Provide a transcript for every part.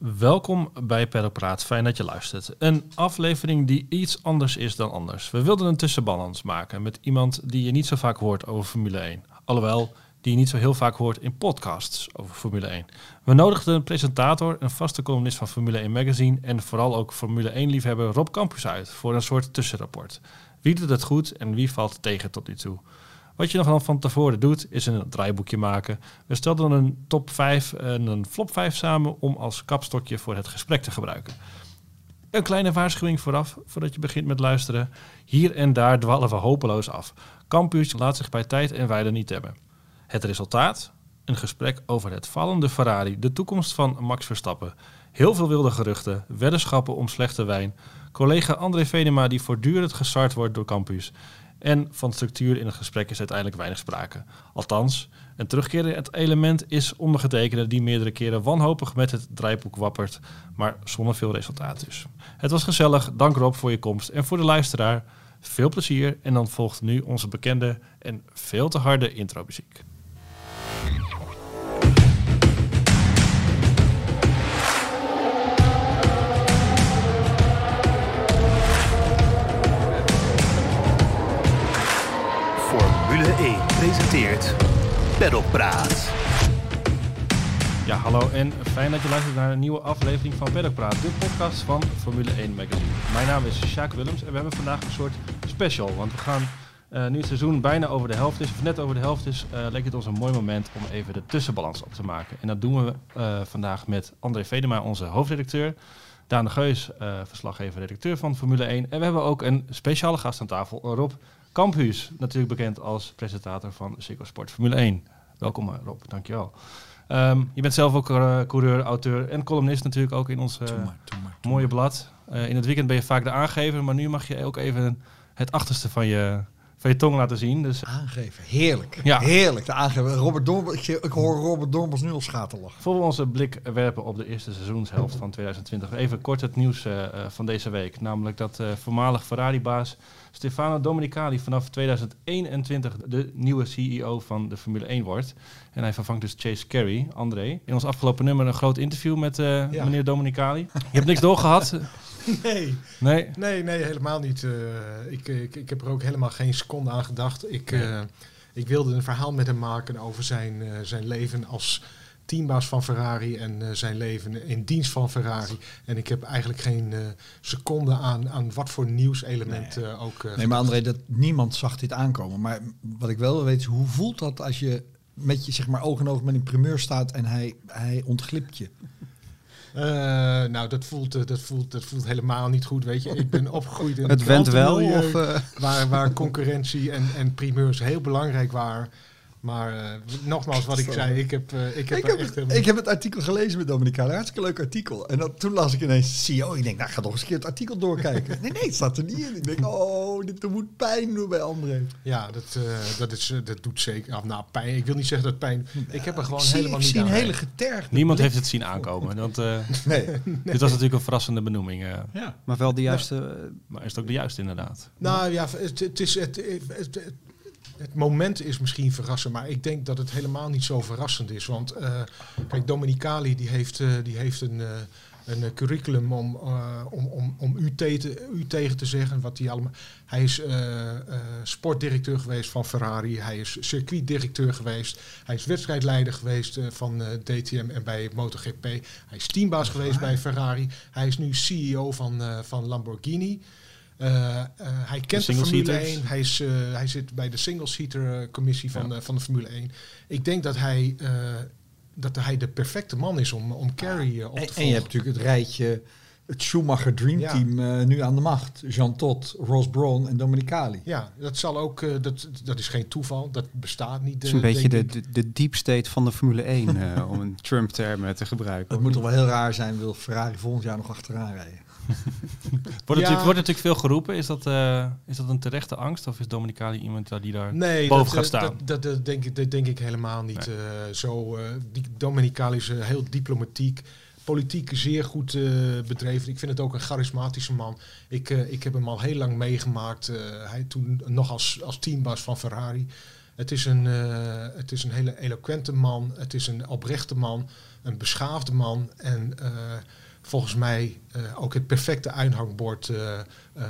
Welkom bij Praat. Fijn dat je luistert. Een aflevering die iets anders is dan anders. We wilden een tussenbalans maken met iemand die je niet zo vaak hoort over Formule 1. Alhoewel, die je niet zo heel vaak hoort in podcasts over Formule 1. We nodigden een presentator, een vaste columnist van Formule 1 Magazine en vooral ook Formule 1-liefhebber Rob Campus uit voor een soort tussenrapport. Wie doet het goed en wie valt tegen tot nu toe? Wat je nog dan van tevoren doet, is een draaiboekje maken. We stelden een top 5 en een flop 5 samen om als kapstokje voor het gesprek te gebruiken. Een kleine waarschuwing vooraf, voordat je begint met luisteren. Hier en daar dwalen we hopeloos af. Campus laat zich bij tijd en wijde niet hebben. Het resultaat? Een gesprek over het vallende Ferrari, de toekomst van Max Verstappen. Heel veel wilde geruchten, weddenschappen om slechte wijn. Collega André Venema die voortdurend gesart wordt door Campus. En van structuur in het gesprek is uiteindelijk weinig sprake. Althans, een terugkerend element is ondergetekende die meerdere keren wanhopig met het draaiboek wappert, maar zonder veel resultaat dus. Het was gezellig, dank Rob voor je komst en voor de luisteraar. Veel plezier en dan volgt nu onze bekende en veel te harde intro-muziek. Formule presenteert Pedalpraat. Ja, hallo en fijn dat je luistert naar een nieuwe aflevering van Paddock Praat, de podcast van Formule 1 Magazine. Mijn naam is Sjaak Willems en we hebben vandaag een soort special, want we gaan eh, nu het seizoen bijna over de helft is, of net over de helft is, eh, leek het ons een mooi moment om even de tussenbalans op te maken. En dat doen we eh, vandaag met André Vedema, onze hoofdredacteur, Daan de Geus, eh, verslaggever, redacteur van Formule 1. En we hebben ook een speciale gast aan tafel, Rob Kamphuus, natuurlijk bekend als presentator van Ziggo Sport Formule 1. Welkom eh, Rob, dankjewel. Ehm je bent zelf ook eh, coureur, auteur en columnist natuurlijk ook in ons eh, Doe maar, doe maar, doe mooie maar. blad. In het weekend ben je vaak de aangever, maar nu mag je ook even het achterste van je, van je tong laten zien. Dus Aangeven, heerlijk. Ja. Heerlijk, de aangeven. Robert ik, ik hoor Robert Dormels nu al schaterlachen. voor we onze blik werpen op de eerste seizoenshelft van 2020, even kort het nieuws van deze week. Namelijk dat voormalig Ferrari-baas Stefano Domenicali vanaf 2021 de nieuwe CEO van de Formule 1 wordt. En hij vervangt dus Chase Carey, André. In ons afgelopen nummer een groot interview met eh, Ja. meneer Domenicali. Je hebt niks doorgehad? Nee, Nee? nee, nee, helemaal niet. Eh, ik, ik, ik heb er ook helemaal geen seconde aan gedacht. Ik, eh, ik wilde een verhaal met hem maken over zijn, zijn leven als teambaas van Ferrari en eh, zijn leven in dienst van Ferrari. En ik heb eigenlijk geen eh, seconde aan, aan wat voor nieuwselement Nee. eh, ook. eh, Nee, maar André, dat, niemand zag dit aankomen. Maar wat ik wel wil weten is, hoe voelt dat als je met je zeg maar, oog in oog met een primeur staat en hij, hij ontglipt je? Eh, nou, dat voelt, dat, voelt, dat voelt helemaal niet goed, weet je. Ik ben opgegroeid in Het went wel, of... eh, waar, waar concurrentie en, en primeurs heel belangrijk waren. Maar eh, nogmaals, wat ik zei, ik heb, eh, ik heb Ik heb, echt het, helemaal- ik heb het artikel gelezen met Dominicale. Hartstikke leuk artikel. En dan, toen las ik ineens CEO. Ik denk, nou, ik ga toch eens een keer het artikel doorkijken. Nee, nee, het staat er niet in. Ik denk, oh, dit moet pijn doen bij André. Ja, dat, eh, dat, is, dat doet zeker. Ah, nou, pijn. Ik wil niet zeggen dat pijn. ik heb er gewoon zie, helemaal ik niet zie een hele getergde Niemand blik. heeft het zien aankomen. Want, eh, Nee. Dit was natuurlijk een verrassende benoeming. eh, Ja. maar wel de juiste... maar is het ook de juiste inderdaad? Nou ja, het, het is het, het, het, moment is misschien verrassend, maar ik denk dat het helemaal niet zo verrassend is. Want eh, kijk, Dominicali die heeft, eh, die heeft een, eh, een curriculum om, om, om, om u, te, u tegen te zeggen wat hij allemaal. Hij is sportdirecteur geweest van Ferrari. Hij is circuitdirecteur geweest. Hij is wedstrijdleider geweest van DTM en bij MotoGP. Hij is teambaas geweest bij Ferrari. Hij is nu CEO van, van Lamborghini. Eh, eh, hij kent de, Formule seaters. 1. Hij, is, eh, hij zit bij de single seater eh, commissie van, Ja. eh, van de Formule 1. Ik denk dat hij, eh, dat hij de perfecte man is om, om Carrie op te En, volgen. en je hebt natuurlijk het rijtje, het Schumacher Dream Ja. Team eh, nu aan de macht. Jean Todt, Ross Brawn en Dominicali. Ja, dat zal ook, eh, dat, dat is geen toeval, dat bestaat niet. Het is een beetje de, de, de deep state van de Formule 1, eh, om een Trump-term te gebruiken. Het moet toch wel heel raar zijn, wil Ferrari volgend jaar nog achteraan rijden. Wordt, Ja. natuurlijk, wordt natuurlijk veel geroepen. Is dat, eh, is dat een terechte angst? Of is Dominicali iemand die daar... Nee, boven dat, gaat eh, staan. Dat, dat, dat denk ik, dat denk ik helemaal niet. Nee. eh, zo, eh, die Dominicali is heel diplomatiek. Politiek zeer goed bedreven. Ik vind het ook een charismatische man. Ik, ik heb hem al heel lang meegemaakt. hij toen nog als, als teambaas van Ferrari. Het is, een, het is een hele eloquente man. Het is een oprechte man. een beschaafde man en volgens mij eh, ook het perfecte uithangbord eh, eh,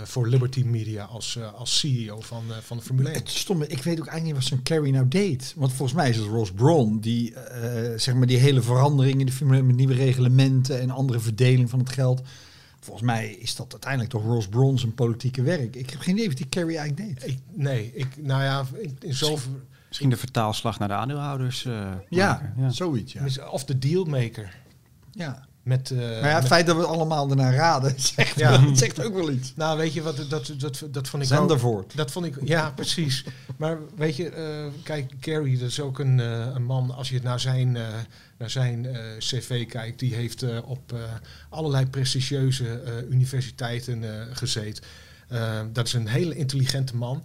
voor Liberty Media als, eh, als CEO van, eh, van de Formule 1. Het stomme, ik weet ook eigenlijk niet wat zo'n Carrie nou deed. Want volgens mij is het Ross Brawn die, eh, zeg maar, die hele verandering in de Formule 1 met nieuwe reglementen en andere verdeling van het geld. Volgens mij is dat uiteindelijk toch Ross Brawn zijn politieke werk. Ik heb geen idee wat die Carrie eigenlijk deed. Ik, nee, ik, nou ja, in, in zover, Misschien de vertaalslag naar de aandeelhouders. eh, ja. zoiets. Ja. of de dealmaker. ja. Met, eh, Maar ja, het met- feit dat we allemaal ernaar raden, zegt, Ja. wel- zegt ook wel iets. nou, weet je wat, dat, dat, dat vond ik ook- Zendervoort. Dat vond ik, ja, precies. Maar weet je, eh, kijk, Kerry, dat is ook een, eh, een man, als je naar zijn, naar zijn cv kijkt, die heeft op allerlei prestigieuze universiteiten gezeten. Dat is een hele intelligente man.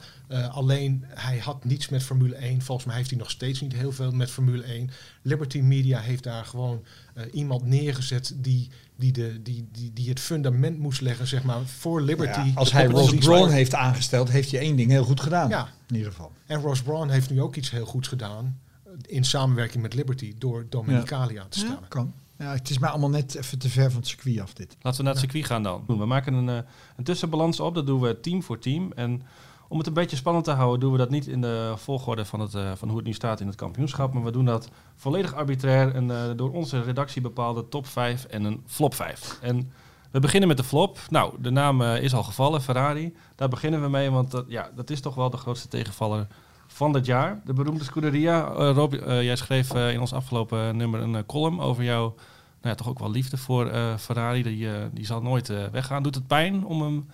Alleen hij had niets met Formule 1. Volgens mij heeft hij nog steeds niet heel veel met Formule 1. Liberty Media heeft daar gewoon eh, iemand neergezet die, die, de, die, die, die het fundament moest leggen, zeg maar, voor Liberty. Ja, als hij Ross Brawn heeft aangesteld, heeft hij één ding heel goed gedaan. Ja. In ieder geval. En Ross Brawn heeft nu ook iets heel goeds gedaan. eh, In samenwerking met Liberty. Door Dominicali aan te Ja, stellen. kan. Ja, het is maar allemaal net even te ver van het circuit af dit. Laten we naar het circuit gaan dan. We maken een, eh, een tussenbalans op. Dat doen we team voor team. En om het een beetje spannend te houden, doen we dat niet in de volgorde van, het, eh, van hoe het nu staat in het kampioenschap. Maar we doen dat volledig arbitrair. Een eh, door onze redactie bepaalde top 5 en een flop 5. En we beginnen met de flop. Nou, de naam eh, is al gevallen, Ferrari. Daar beginnen we mee, want dat, ja, dat is toch wel de grootste tegenvaller van dit jaar. De beroemde Scuderia. Rob, jij schreef in ons afgelopen nummer een column over jouw nou ja, toch ook wel liefde voor Ferrari. Die, die zal nooit weggaan. Doet het pijn om hem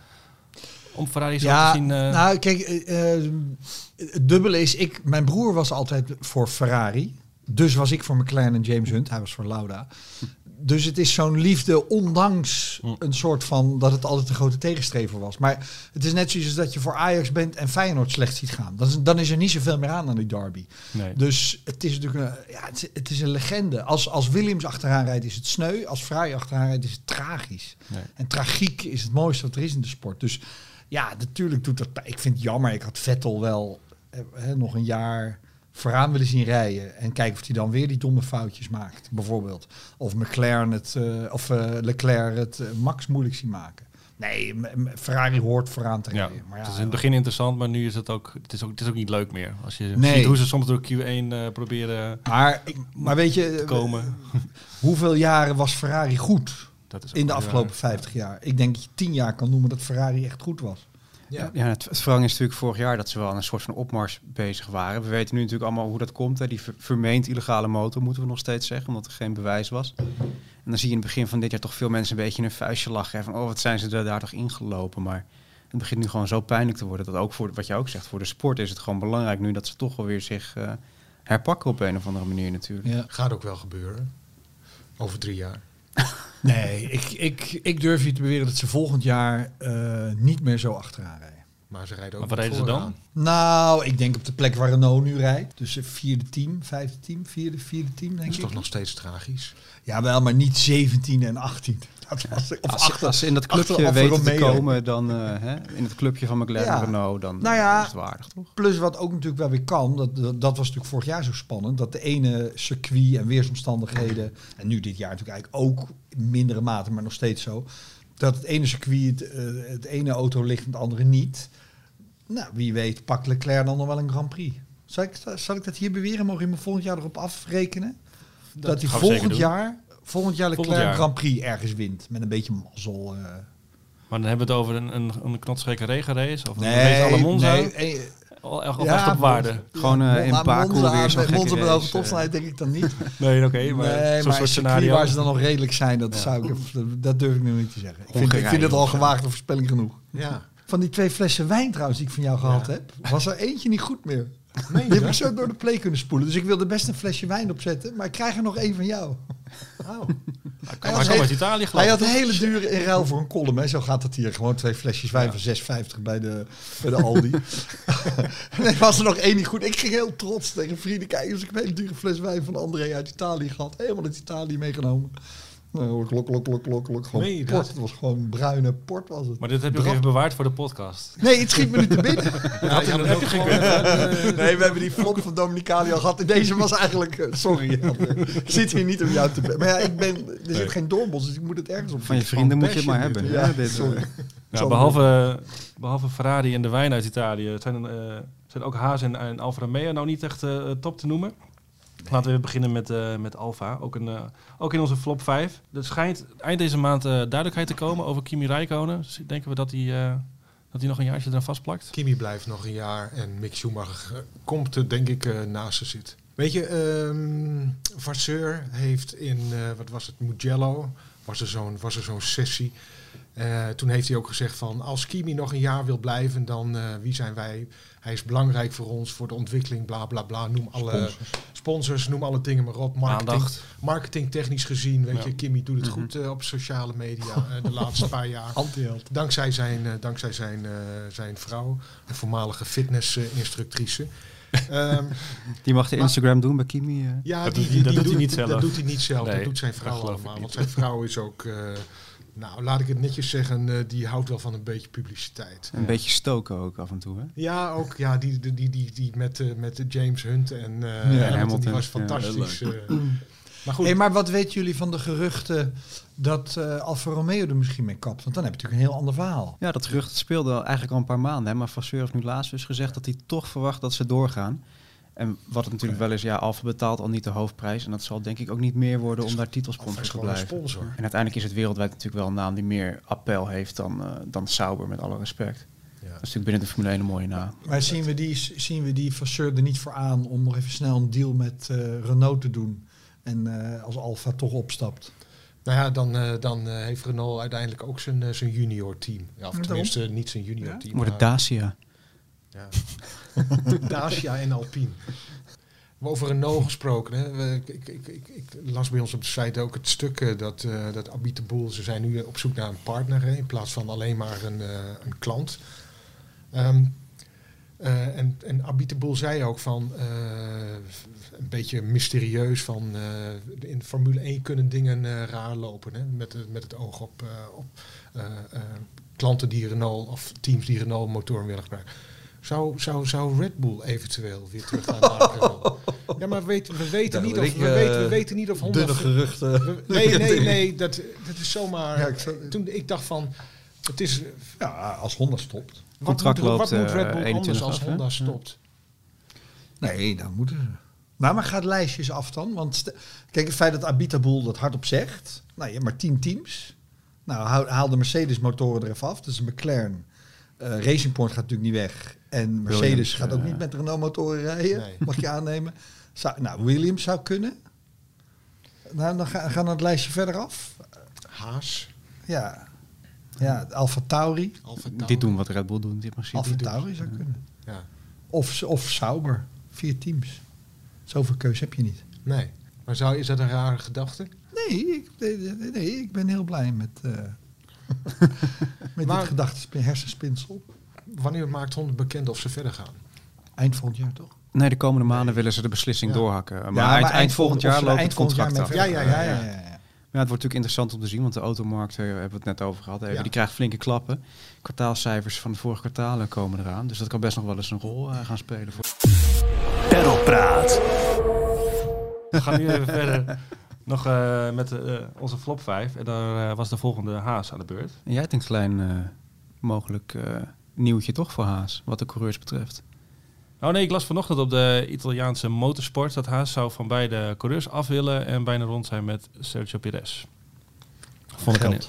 om Ferrari zo Ja, te zien? eh, nou kijk, eh, eh, het dubbele is, ik, mijn broer was altijd voor Ferrari. Dus was ik voor McLaren en James Hunt. Hij was voor Lauda. Dus het is zo'n liefde, ondanks Hm. een soort van dat het altijd een grote tegenstrever was. Maar het is net zoiets als dat je voor Ajax bent en Feyenoord slecht ziet gaan. Dat is, dan is er niet zoveel meer aan aan die derby. nee. Dus het is natuurlijk een, ja, het is, het is een legende. Als, als Williams achteraan rijdt is het sneu. Als Ferrari achteraan rijdt is het tragisch. Nee. En tragiek is het mooiste wat er is in de sport. Dus ja, natuurlijk doet dat... Ik vind het jammer. Ik had Vettel wel eh, hè, nog een jaar vooraan willen zien rijden. En kijken of hij dan weer die domme foutjes maakt, bijvoorbeeld. Of McLaren het, eh, of eh, Leclerc het Max moeilijk zien maken. Nee, Ferrari hoort vooraan te Ja, rijden. Maar ja, het is in het begin interessant, maar nu is het ook, het is ook, het is ook niet leuk meer. Als je Nee. ziet hoe ze soms door Q1 eh, proberen maar, ik- maar weet je, komen. hoeveel jaren was Ferrari goed? Dat is in de afgelopen waar. 50 jaar. Ik denk dat je 10 jaar kan noemen dat Ferrari echt goed was. Ja. Ja, het, het verhaal is natuurlijk vorig jaar dat ze wel aan een soort van opmars bezig waren. We weten nu natuurlijk allemaal hoe dat komt. Hè. Die ver- vermeend illegale motor moeten we nog steeds zeggen, omdat er geen bewijs was. En dan zie je in het begin van dit jaar toch veel mensen een beetje in een vuistje lachen. hè, Van, oh, wat zijn ze er daar toch ingelopen. Maar het begint nu gewoon zo pijnlijk te worden. Dat ook voor, wat je ook zegt, voor de sport is het gewoon belangrijk nu dat ze toch wel weer zich eh, herpakken op een of andere manier natuurlijk. Ja. Gaat ook wel gebeuren. Over drie jaar. Nee, ik, ik, ik durf je te beweren dat ze volgend jaar eh, niet meer zo achteraan rijden. Maar ze rijden Maar ook waar niet reden ze dan? Nou, ik denk op de plek waar Renault nu rijdt. Dus vierde team, vijfde team, vierde, vierde team, Dat denk is ik. toch nog steeds tragisch. Ja, wel, maar niet 17 en 18. Dat of Als, ze- achter, als ze in dat clubje weten te komen, dan eh, hè, in het clubje van McLaren Ja. Renault, dan Nou ja, is het waardig toch? Plus wat ook natuurlijk wel weer kan, dat, dat, dat was natuurlijk vorig jaar zo spannend, dat de ene circuit en weersomstandigheden, en nu dit jaar natuurlijk eigenlijk ook in mindere mate, maar nog steeds zo, dat het ene circuit, het, eh, het ene auto ligt en het andere niet. Nou, wie weet pakt Leclerc dan nog wel een Grand Prix. Zal ik, zal ik dat hier beweren? Mogen we me volgend jaar erop afrekenen? Dat, hij we zeker volgend jaar, volgend jaar Leclerc Volgend jaar. Grand Prix ergens wint. Met een beetje mazzel. eh. Maar dan hebben we het over een, een, een knotsgekke regenrace of een nee, race alle Monza. nee, eh, Al, al Ja, echt op waarde. Gewoon eh, in Baku weer zo'n met gekke Monza met race, hoge topsnelheid denk ik dan niet. Nee, oké, maar nee, zo'n soort scenario. waar ze dan nog redelijk zijn, dat, Ja. zou ik, dat durf ik nu niet te zeggen. Ik vind, ik vind het al gewaagde voorspelling genoeg. Ja. Van die twee flessen wijn trouwens die ik van jou gehad Ja. heb, was er eentje niet goed meer. Nee, Die heb ik zo door de play kunnen spoelen. Dus ik wilde best een flesje wijn opzetten, maar ik krijg er nog één van jou. Oh. Hij uit Italië Hij had een hele dure in ruil voor een column. Hè. Zo gaat het hier. Gewoon twee flesjes wijn Ja. van 6,50 bij de, bij de Aldi. en er was er nog één niet goed. Ik ging heel trots tegen vrienden. Kijk, dus ik heb een hele dure fles wijn van André uit Italië gehad. Helemaal uit Italië meegenomen. Nou, klok, klok, klok, klok, klok. Gewoon je port. dat? Het was gewoon bruine port was het. Maar dit heb je ook even bewaard voor de podcast. Nee, het schiet me niet te binnen. Ja, ja, maar heb je gewoon, Nee, we hebben die flop van Dominicali al gehad. En deze was eigenlijk... eh, sorry, ik zit hier niet om jou te... be- Maar ja, ik ben, er zit geen doorbos, dus ik moet het ergens op Van je vrienden moet je het maar hebben. Ja, dit, Sorry. eh, behalve, behalve Ferrari en de wijn uit Italië zijn, eh, zijn ook Haas en, en Alfa Romeo nou niet echt eh, top te noemen. Laten we beginnen met, eh, met Alfa. Ook, een, eh, ook in onze flop 5. Er schijnt eind deze maand eh, duidelijkheid te komen over Kimi Räikkönen. Dus denken we dat hij, dat hij nog een jaartje eraan vastplakt. Kimi blijft nog een jaar en Mick Schumacher komt er denk ik naast ze zitten. Weet je, ehm Vasseur heeft in, eh, wat was het, Mugello, was er zo'n was er zo'n sessie. Eh, toen heeft hij ook gezegd van, als Kimi nog een jaar wil blijven, dan eh, wie zijn wij? Hij is belangrijk voor ons, voor de ontwikkeling, bla bla bla. Noem alle Sponsors. sponsors, noem alle dingen maar op. Marketing, Aandacht. marketing technisch gezien, weet Ja. je, Kimi doet het Mhm. goed op sociale media de laatste paar jaar. Dankzij zijn, dankzij zijn, zijn vrouw, een voormalige fitnessinstructrice. Ehm Die mag de Maar- Instagram doen bij Kimi. eh. ja, Dat die, doet hij- die, dat die doet hij niet zelf. Dat doet hij niet zelf, Nee, dat doet zijn vrouw allemaal. niet. Want zijn vrouw is ook, eh, nou laat ik het netjes zeggen, eh, die houdt wel van een beetje publiciteit. Een beetje stoken ook af en toe. Hè? Ja, ook ja, die, die, die, die, die met, eh, met de James Hunt en eh Ja, Hamilton, die was fantastisch. eh. maar goed, Hey, maar wat weten jullie van de geruchten dat eh Alfa Romeo er misschien mee kapt? Want dan heb je natuurlijk een heel ander verhaal. Ja, dat gerucht speelde al eigenlijk al een paar maanden. Hè? Maar Vasseur heeft nu laatst dus gezegd dat hij toch verwacht dat ze doorgaan. En wat het natuurlijk wel is, ja, Alfa betaalt al niet de hoofdprijs. En dat zal denk ik ook niet meer worden om daar titelsponsor te blijven. sponsor. En uiteindelijk is het wereldwijd natuurlijk wel een naam die meer appel heeft dan, eh, dan Sauber, met alle respect. Ja. Dat is natuurlijk binnen de Formule 1 een mooie naam. Maar zien we die, zien we die Vasseur er niet voor aan om nog even snel een deal met eh, Renault te doen? En eh, als Alfa toch opstapt. Nou ja, dan, eh, dan eh, heeft Renault uiteindelijk ook zijn, zijn junior team. Ja, of tenminste niet zijn junior Ja? team. Wordt het Dacia. Ja. Dacia en Alpine. Over Renault gesproken. Hè. We- ik, ik, ik, ik las bij ons op de site ook het stuk eh, dat, eh dat Abit de Boel, ze zijn nu op zoek naar een partner hè, in plaats van alleen maar een, eh, een klant. Ehm, eh, en, en Boel zei ook van, eh, een beetje mysterieus van, eh, in Formule 1 kunnen dingen eh, raar lopen. Hè, met, het- met het oog op, eh, op klanten die Renault of teams die Renault motoren willen gebruiken. Zou, zou, zou Red Bull eventueel weer terug gaan naar Renault? Ja, maar weet, we, weten Ja, niet of, ik, we, weten, we weten niet of Honda... Dunne geruchten. we- nee, nee, nee, dat, dat is zomaar... Ja, ik zou- Toen ik dacht van, het is... Ja, als Honda stopt. Wat Contract moet, wat loopt, moet Red eh, Bull 21 anders als? Honda stopt? Nee, dan moeten ze. Nou, maar gaat lijstjes af dan? Want kijk, het feit dat Abitaboel dat hardop zegt. Nou, je hebt maar tien teams. Nou, haal, de Mercedes motoren er even af. Dus een McLaren. eh Racing Point gaat natuurlijk niet weg. En Mercedes Williams, gaat ook eh, niet met Renault motoren rijden. Nee. Mag je aannemen. Zou, nou, Williams zou kunnen. Nou, dan ga- gaan we het lijstje verder af. Haas, Ja, ja Alfa Tauri. Alfa Tauri. Dit doen wat Red Bull doet in principe. Alfa Tauri zou kunnen. Ja, Of, of Sauber. Vier teams. Zoveel keus heb je niet. nee. Maar zou, is dat een rare gedachte? Nee, ik, nee, ik ben heel blij met, eh met Maar- dit gedachtenspin, hersenspinsel. Wanneer maakt Honda bekend of ze verder gaan? Eind volgend jaar toch? Nee, de komende maanden willen ze de beslissing Ja. doorhakken. Maar eind, eind volgend jaar loopt het contract af. Ja, ja, ja, ja. Ja, het wordt natuurlijk interessant om te zien, want de automarkt, eh, hebben we het net over gehad, even, Ja. die krijgt flinke klappen. Kwartaalcijfers van de vorige kwartalen komen eraan, dus dat kan best nog wel eens een rol eh, gaan spelen. Voor... Pedalpraat. We gaan nu even verder. Nog eh, met eh, onze flop 5. En daar eh, was de volgende Haas aan de beurt. En jij hebt een klein eh, mogelijk eh, nieuwtje toch voor Haas, wat de coureurs betreft. Oh nee, ik las vanochtend op de Italiaanse motorsport dat Haas zou van beide coureurs af willen en bijna rond zijn met Sergio Perez. Vond ik Geld. een-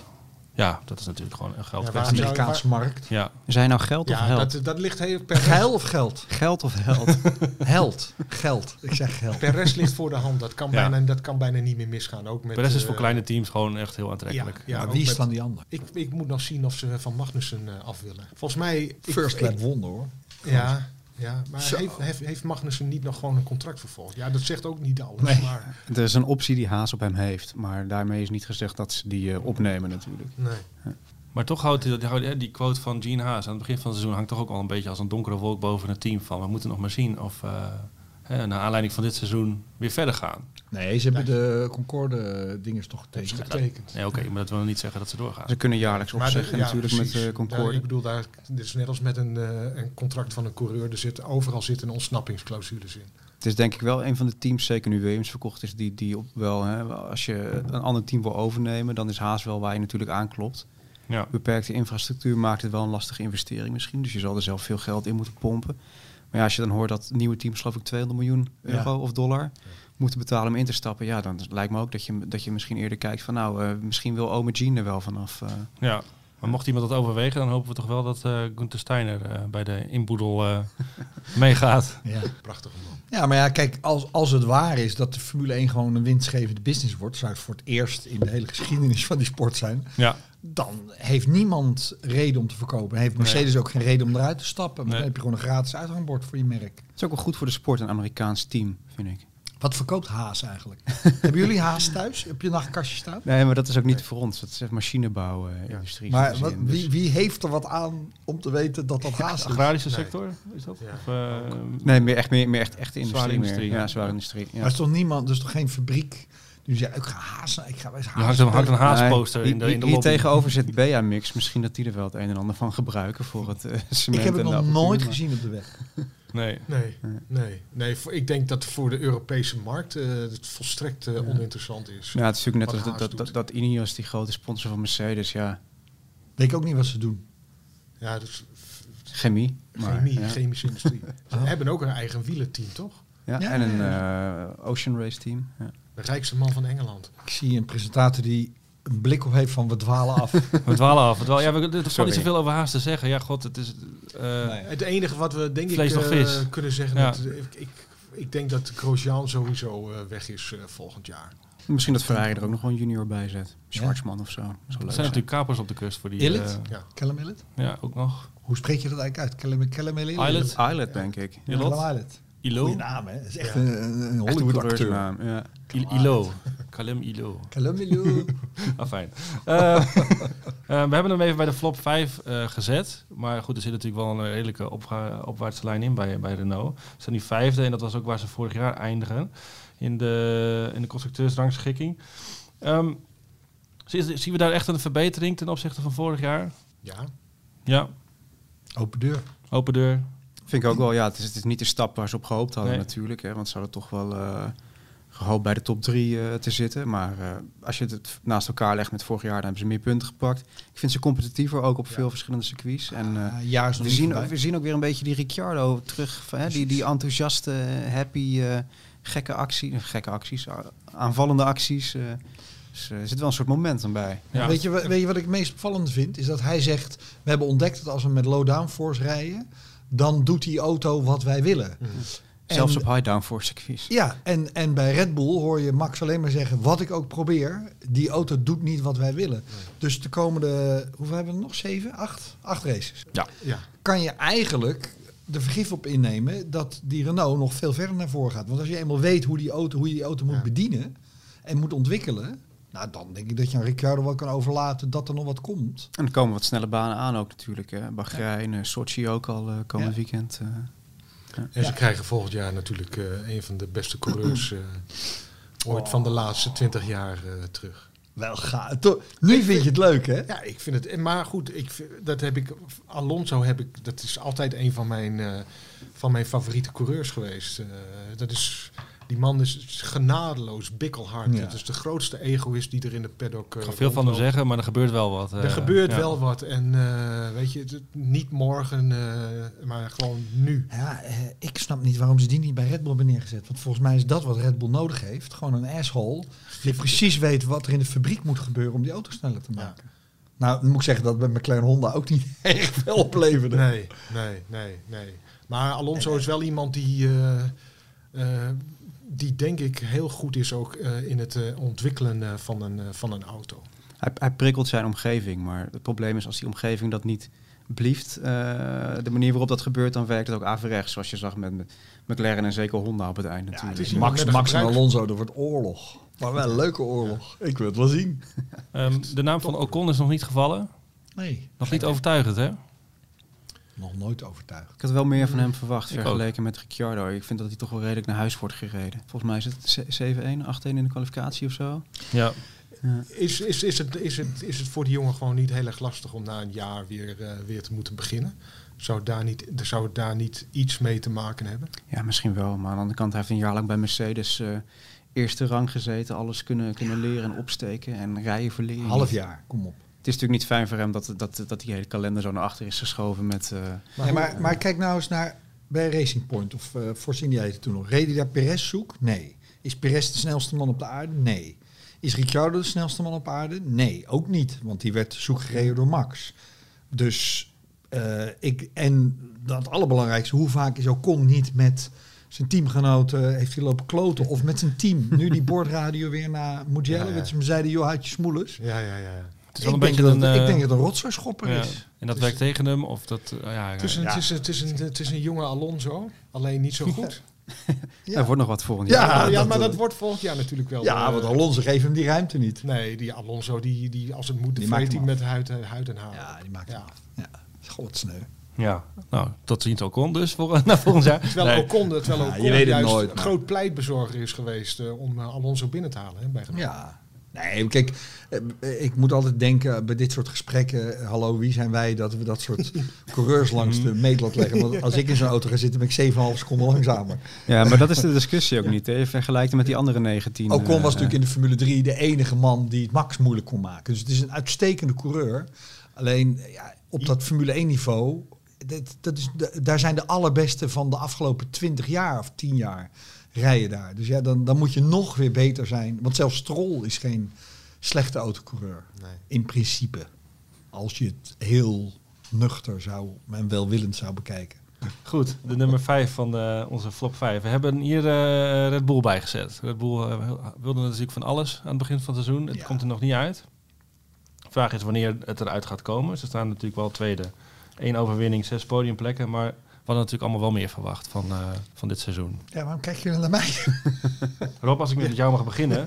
Ja, dat is natuurlijk gewoon een Ja, geld. waar De Amerikaanse markt. Ja, Zijn nou geld of Ja, held? dat, dat ligt heel... Per Geil of geld? Geld of held? Held. Geld. Ik zeg geld. Perez ligt voor de hand. Dat kan, Ja. bijna, dat kan bijna niet meer misgaan. Ook met, Perez is eh, voor kleine teams gewoon echt heel aantrekkelijk. Ja, wie is dan die ander? Ik, ik moet nog zien of ze van Magnussen eh, af willen. Volgens mij... ik- First ik- lap wonder hoor. Ja, ja maar Zo. heeft, heeft, heeft Magnussen niet nog gewoon een contract vervolgd? Ja, dat zegt ook niet alles. Nee. Maar Er is een optie die Haas op hem heeft, maar daarmee is niet gezegd dat ze die eh, opnemen natuurlijk. nee. Maar toch houdt die, die, quote van Gene Haas aan het begin van het seizoen hangt toch ook al een beetje als een donkere wolk boven het team van we moeten nog maar zien of, eh, hè, naar aanleiding van dit seizoen weer verder gaan. Nee, ze hebben de Concorde dingen toch getekend. getekend. Nee, oké, maar dat wil niet zeggen dat ze doorgaan. Ze kunnen jaarlijks Maar de- opzeggen ja, natuurlijk precies. met uh, Ja, Concorde. ik bedoel, daar, dit is net als met een, eh, een contract van een coureur. Er zit, overal zitten ontsnappingsclausules in. Het is denk ik wel een van de teams, zeker nu Williams verkocht is, die, die op wel, hè, als je een ander team wil overnemen, dan is Haas wel waar je natuurlijk aanklopt. Ja. Beperkte infrastructuur maakt het wel een lastige investering misschien, dus je zal er zelf veel geld in moeten pompen. Maar ja, als je dan hoort dat nieuwe teams geloof ik 200 miljoen euro of dollar moeten betalen om in te stappen, ja, dan lijkt me ook dat je, dat je misschien eerder kijkt van nou, eh, misschien wil Ome Jean er wel vanaf. eh. ja. Maar mocht iemand dat overwegen, dan hopen we toch wel dat eh Gunther Steiner eh, bij de inboedel eh, meegaat. Ja. Prachtige man. ja, maar ja, kijk, als, als het waar is dat de Formule 1 gewoon een winstgevende business wordt, zou het voor het eerst in de hele geschiedenis van die sport zijn, Ja, dan heeft niemand reden om te verkopen. Heeft Mercedes ook geen reden om eruit te stappen. Want Nee. Dan heb je gewoon een gratis uithangbord voor je merk. Het is ook wel goed voor de sport, een Amerikaans team, vind ik. Wat verkoopt Haas eigenlijk? Hebben jullie Haas thuis? Heb je een nachtkastje staan? Nee, maar dat is ook niet voor ons. Dat is echt machinebouwindustrie. Maar wat, die zin. Dus- wie, wie heeft er wat aan om te weten dat dat Haas is? agrarische Nee. sector is dat? Ja. Of, eh, Nee, meer echt, meer, meer echt, echt Zware industrie. meer. ja. Ja, zware industrie. Ja. Maar is toch niemand, dus toch geen fabriek die zegt, ik ga Haas, ik ga bij Haas. hangt een, hangt een Nee, haasposter in de, in de hier lobby. tegenover zit Bea Mix. Misschien dat die er wel het een en ander van gebruiken voor het eh, ik heb het nog nooit maar- gezien op de weg. Nee. Nee, nee, nee. voor- Ik denk dat voor de Europese markt eh, het volstrekt eh, oninteressant is. Ja, het is natuurlijk net als dat, dat, dat, dat Ineos, die grote sponsor van Mercedes, ja, Weet ik ook niet wat ze doen. Ja, dus chemie. Maar, chemie, ja. chemische industrie. Ze hebben ook een eigen wielerteam, toch? Ja, Ja, en een ja, eh, Ocean Race team. Ja. De rijkste man van Engeland. Ik zie een presentator die een blik op heeft van we dwalen af. We dwalen af. We dwalen, ja, we, er valt Sorry. niet zoveel over haast te zeggen. Ja, god, het is... eh, Nee. Het enige wat we denk Vlees ik nog eh, vis. kunnen zeggen, Ja. dat, ik, ik, ik denk dat Grosjean sowieso eh, weg is eh, volgend jaar. Misschien dat Ferrari er ook nog wel een junior bij zet. Schwarzman of zo. Dat Er leuk zijn zijn. natuurlijk kapers op de kust voor die... Illit? eh, Ja. Callum Illet? ja, ook nog. Hoe spreek je dat eigenlijk uit? Callum, Callum Illet? Islet? Islet, denk ik. Callum Illet. Ilo? Goeie naam, hè? Dat is echt Ja. een, een, een Echt een Hollywood acteur. coureursnaam, Ja. Il- Ilo. Kalem Ilo. Callum Illet. Ah, fijn. Eh, eh, we hebben hem even bij de flop 5 eh, gezet. Maar goed, er zit natuurlijk wel een redelijke opga- opwaartse lijn in bij, bij Renault. Ze zijn nu vijfde en dat was ook waar ze vorig jaar eindigen. In de, in de constructeursrangschikking. Ehm, zie- zien we daar echt een verbetering ten opzichte van vorig jaar? Ja, Ja, Open deur. open deur. Vind ik ook wel, ja, het is, het is niet de stap waar ze op gehoopt hadden Nee. natuurlijk. Hè, want ze hadden toch wel eh, gehoopt bij de top drie eh, te zitten. Maar eh, als je het naast elkaar legt met vorig jaar, dan hebben ze meer punten gepakt. Ik vind ze competitiever, ook op veel verschillende circuits. En eh, Uh, jaar is nog we, niet zien, voorbij. we zien ook weer een beetje die Ricciardo terug. Van, hè, die, die enthousiaste, happy, eh, gekke, actie, gekke acties, aanvallende acties. eh. dus eh, er zit wel een soort momentum bij. Ja. Weet, je, weet je wat ik het meest opvallend vind? Is dat hij zegt, we hebben ontdekt dat als we met low downforce rijden, dan doet die auto wat wij willen. Zelfs En- op high downforce circuits. Ja, en, en bij Red Bull hoor je Max alleen maar zeggen, wat ik ook probeer, die auto doet niet wat wij willen. Dus de komende, hoeveel hebben we nog? Zeven? Acht? Acht races. ja. Kan je eigenlijk de vergif op innemen dat die Renault nog veel verder naar voren gaat. Want als je eenmaal weet hoe, die auto, hoe je die auto moet Ja. bedienen en moet ontwikkelen, nou dan denk ik dat je aan Ricciardo wel kan overlaten dat er nog wat komt. En er komen wat snelle banen aan ook natuurlijk. Hè. Bahrein, eh, Sochi ook al eh, komend Ja. weekend. eh. En ze krijgen volgend jaar natuurlijk eh, een van de beste coureurs eh, ooit van de laatste twintig jaar eh, terug. Wel ga. to- Nu vind je het leuk, hè? Ja, ik vind het. Maar goed, ik, vind- dat heb ik. Alonso heb ik. Dat is altijd een van mijn, eh, van mijn favoriete coureurs geweest. Eh, dat is. Die man is genadeloos, bikkelhard. Ja. Het is de grootste egoïst die er in de paddock. Ik eh, ga veel van hem zeggen, maar er gebeurt wel wat. Er eh, gebeurt ja. wel wat. En eh, weet je, het- niet morgen, eh, maar gewoon nu. Ja, eh, ik snap niet waarom ze die niet bij Red Bull hebben neergezet. Want volgens mij is dat wat Red Bull nodig heeft. Gewoon een asshole die precies weet wat er in de fabriek moet gebeuren om die auto sneller te maken. Nou, dan moet ik zeggen dat bij McLaren Honda ook niet erg veel opleverde. Nee, nee, nee, nee. Maar Alonso is wel iemand die, eh, eh, die denk ik heel goed is ook eh, in het eh, ontwikkelen eh, van, een, van een auto. Hij, hij prikkelt zijn omgeving, maar het probleem is als die omgeving dat niet blieft, eh, de manier waarop dat gebeurt, dan werkt het ook averechts, zoals je zag met, met McLaren en zeker Honda op het einde Ja, het natuurlijk. is iemand Max, Max en Alonso, dat wordt oorlog. Maar wel een leuke oorlog. Ik wil het wel zien. Ehm, de naam van Ocon is nog niet gevallen. Nee. Nog niet overtuigend, hè? Nog nooit overtuigd. Ik had wel meer van hem verwacht Ik vergeleken met Ricciardo. Ik vind dat hij toch wel redelijk naar huis wordt gereden. Volgens mij is het ze- 7-1, 8-1 in de kwalificatie of zo. Ja, Is, is, is, het, is, het, is het voor die jongen gewoon niet heel erg lastig om na een jaar weer, eh, weer te moeten beginnen? Zou het, daar niet, zou het daar niet iets mee te maken hebben? Ja, misschien wel. Maar aan de andere kant, hij heeft een jaar lang bij Mercedes eh, eerste rang gezeten. Alles kunnen, kunnen leren en opsteken en rijden verleren. Half jaar, kom op. Het is natuurlijk niet fijn voor hem dat, dat, dat die hele kalender zo naar achter is geschoven met... eh, Maar hoe- maar, maar kijk nou eens naar bij Racing Point of uh, Force India heette het toen nog. Reed hij daar Perez zoek? Nee. Is Perez de snelste man op de aarde? Nee. Is Ricciardo de snelste man op aarde? Nee, ook niet. Want die werd zoek gereden door Max. Dus eh, ik, en dat allerbelangrijkste, hoe vaak is Ocon niet met zijn teamgenoten heeft hij lopen kloten of met zijn team. Nu die bordradio weer naar Mugello, Ja, ja. met ze zeiden, joh, had je smoelens. Ja, ja, ja. Het is wel Ik een denk, beetje dat, een... ik eh, denk dat het een rotzooischopper ja. is. En dat werkt tegen hem, of dat... eh, ja, Het is, een, Ja. het, is, het, is een, het is een jonge Alonso, alleen niet zo goed. Ja. Er wordt nog wat volgend Ja, jaar. Ja, ja dat- maar dat wordt volgend jaar natuurlijk wel. Ja, eh, want Alonso geeft hem die ruimte niet. Nee, die Alonso, die, die als het moet, Die de maakt hij met huid, en- huid en haar. Ja, die maakt Ja. hem af. Ja, god wat sneu. ja, nou, tot ziens Ocon dus voor, naar volgend jaar. Terwijl Nee. Ocon, terwijl Ja, Ocon je weet het juist nooit, groot pleitbezorger is geweest eh, om eh, Alonso binnen te halen. Hè, bij. Ja. Nee, kijk, eh, ik moet altijd denken bij dit soort gesprekken, eh, hallo, wie zijn wij dat we dat soort coureurs langs de meetlat leggen? Want als ik in zo'n auto ga zitten, ben ik 7,5 seconden langzamer. Ja, maar dat is de discussie ook niet. Hè. Je vergelijkt hem met die andere 19. Ocon was eh, natuurlijk in de Formule 3 de enige man die het Max moeilijk kon maken. Dus het is een uitstekende coureur. Alleen ja, op dat Formule 1 niveau, dat, dat is, daar zijn de allerbeste van de afgelopen 20 jaar of 10 jaar rijden daar. Dus ja, dan, dan moet je nog weer beter zijn. Want zelfs Stroll is geen slechte autocoureur. Nee. In principe. Als je het heel nuchter zou en welwillend zou bekijken. Goed, de nummer 5 van de, onze flop 5. We hebben hier eh, Red Bull bijgezet. Red Bull eh, wilde natuurlijk van alles aan het begin van het seizoen. Het Ja. komt er nog niet uit. De vraag is wanneer het eruit gaat komen. Ze staan natuurlijk wel tweede. Eén overwinning, zes podiumplekken. Maar hadden natuurlijk allemaal wel meer verwacht van, eh, van dit seizoen. Ja, waarom kijk je dan naar mij? Rob, als ik met jou mag beginnen.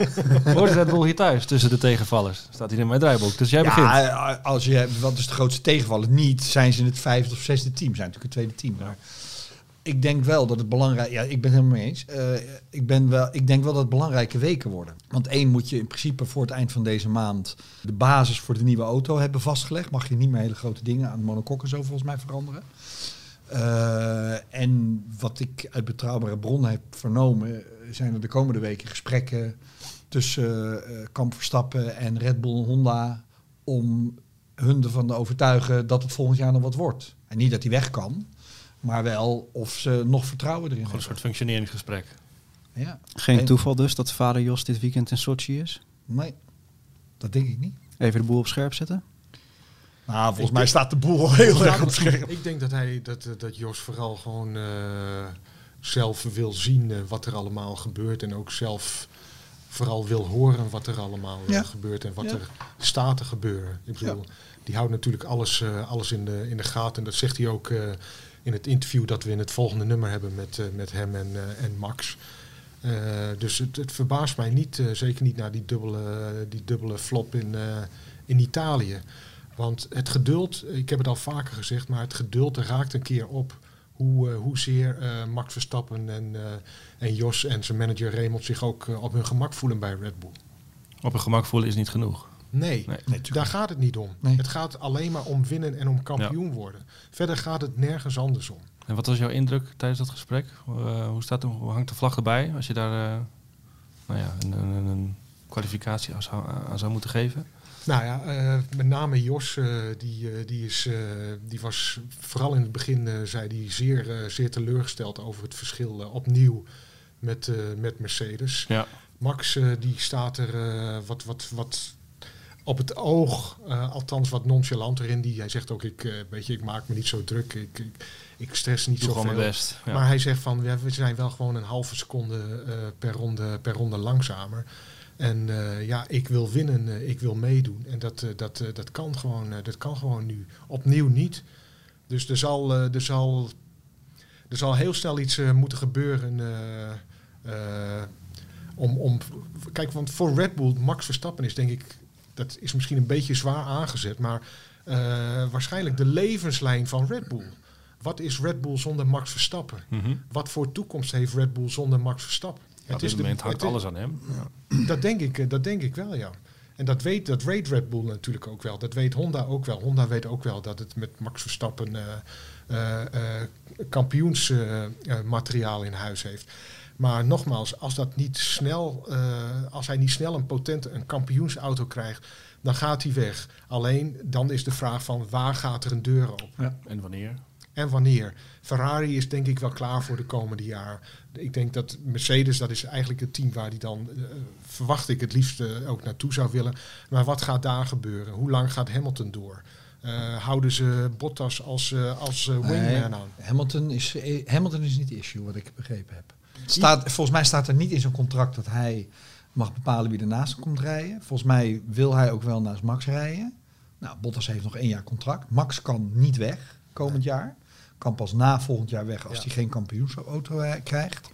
Hoort Red Bull hier thuis tussen de tegenvallers? Staat hier in mijn draaiboek. Dus jij begint. Ja, als je, wat is de grootste tegenvaller? Niet zijn ze het vijfde of zesde team. Zijn natuurlijk het tweede team. Maar ik denk wel dat het belangrijk... Ja, ik ben het helemaal mee eens. Eh, ik, ben wel, ik denk wel dat het belangrijke weken worden. Want één moet je in principe voor het eind van deze maand... de basis voor de nieuwe auto hebben vastgelegd. Mag je niet meer hele grote dingen aan de monocoque zo volgens mij veranderen. Eh, en wat ik uit betrouwbare bronnen heb vernomen... eh, zijn er de komende weken gesprekken tussen eh Kamp Verstappen en Red Bull en Honda om hun ervan te overtuigen dat het volgend jaar nog wat wordt. En niet dat hij weg kan, maar wel of ze nog vertrouwen erin Gewoon een hebben. soort functioneringsgesprek. Ja. Geen En- toeval dus dat vader Jos dit weekend in Sochi is? Nee, dat denk ik niet. Even de boel op scherp zetten? Nou, volgens mij staat de boel al heel erg op ik, scherp. ik denk dat, hij, dat, dat Jos vooral gewoon eh, zelf wil zien eh, wat er allemaal gebeurt. En ook zelf vooral wil horen wat er allemaal eh, Ja. gebeurt en wat Ja. er staat te gebeuren. Ik bedoel, die houdt natuurlijk alles, eh, alles in, de, in de gaten. En dat zegt hij ook eh, in het interview dat we in het volgende nummer hebben met, eh, met hem en, eh, en Max. Eh, dus het, het verbaast mij niet, eh, zeker niet na die dubbele, die dubbele flop in, eh, in Italië. Want het geduld, ik heb het al vaker gezegd, maar het geduld raakt een keer op hoe, eh, hoezeer eh, Max Verstappen en, eh, en Jos en zijn manager Raymond zich ook op hun gemak voelen bij Red Bull. Op een gemak voelen is niet genoeg. Nee, Nee. Nee, daar gaat het niet om. Nee. Het gaat alleen maar om winnen en om kampioen worden. Verder gaat het nergens anders om. En wat was jouw indruk tijdens dat gesprek? Eh, hoe, staat, de- hoe hangt de vlag erbij als je daar eh, nou ja, een, een, een kwalificatie aan zou, aan zou moeten geven? Nou ja, eh, met name Jos, eh, die, eh, die, is, die was vooral in het begin, zei die zeer, zeer teleurgesteld over het verschil opnieuw met, met Mercedes. Ja. Max die staat er wat, wat, wat op het oog, althans wat nonchalanter in. Die, hij zegt ook, ik, weet je, ik maak me niet zo druk, ik, ik, ik stress niet zo veel. best. Ja. Maar hij zegt van, we zijn wel gewoon een halve seconde per, ronde, per ronde langzamer. En eh, ja, ik wil winnen, eh, ik wil meedoen. En dat, eh, dat, dat, kan gewoon, dat kan gewoon nu. Opnieuw niet. Dus er zal, er zal, er zal heel snel iets moeten gebeuren. om, om, kijk, want voor Red Bull, Max Verstappen is denk ik, dat is misschien een beetje zwaar aangezet, maar waarschijnlijk de levenslijn van Red Bull. wat is Red Bull zonder Max Verstappen? Mhm. Wat voor toekomst heeft Red Bull zonder Max Verstappen? Ja, op dit moment hangt het is- alles aan hem. Ja. Dat denk ik, eh, dat denk ik wel, ja. En dat weet, dat weet Red Bull natuurlijk ook wel. Dat weet Honda ook wel. Honda weet ook wel dat het met Max Verstappen eh eh, eh, kampioensmateriaal in huis heeft. Maar nogmaals, als, dat niet snel, eh, als hij niet snel een potente een kampioensauto krijgt, dan gaat hij weg. Alleen dan is de vraag van waar gaat er een deur open? En wanneer? En wanneer? Ferrari is denk ik wel klaar voor de komende jaar. Ik denk dat Mercedes, dat is eigenlijk het team waar die dan, eh, verwacht ik, het liefst eh, ook naartoe zou willen. Maar wat gaat daar gebeuren? Hoe lang gaat Hamilton door? Eh, houden ze Bottas als, als wingman aan? Hamilton is, Hamilton is niet de issue, wat ik begrepen heb. Staat, volgens mij staat er niet in zijn contract dat hij mag bepalen wie ernaast komt rijden. Volgens mij wil hij ook wel naast Max rijden. Nou, Bottas heeft nog één jaar contract. Max kan niet weg komend jaar. Kan pas na volgend jaar weg als Ja. hij geen kampioensauto eh, krijgt.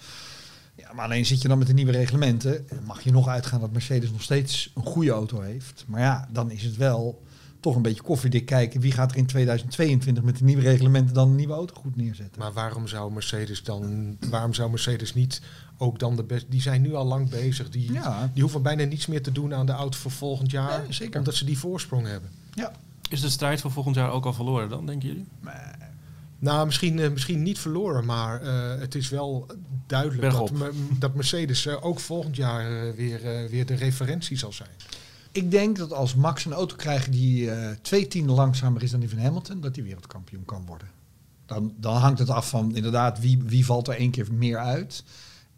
Ja, maar alleen zit je dan met de nieuwe reglementen. Dan mag je nog uitgaan dat Mercedes nog steeds een goede auto heeft. Maar ja, dan is het wel toch een beetje koffiedik kijken. Wie gaat er in 2022 met de nieuwe reglementen dan een nieuwe auto goed neerzetten? Maar waarom zou Mercedes dan, waarom zou Mercedes niet ook dan de best, die zijn nu al lang bezig. Die, Ja. die hoeven bijna niets meer te doen aan de auto voor volgend jaar. Nee, zeker. Omdat ze die voorsprong hebben. Ja. Is de strijd voor volgend jaar ook al verloren dan, denken jullie? Nou, misschien, eh, misschien niet verloren, maar eh, het is wel duidelijk dat, me- dat Mercedes eh, ook volgend jaar eh, weer, weer de referentie zal zijn. Ik denk dat als Max een auto krijgt die eh, twee tienden langzamer is dan die van Hamilton, dat hij wereldkampioen kan worden. Dan, dan hangt het af van inderdaad wie, wie valt er één keer meer uit.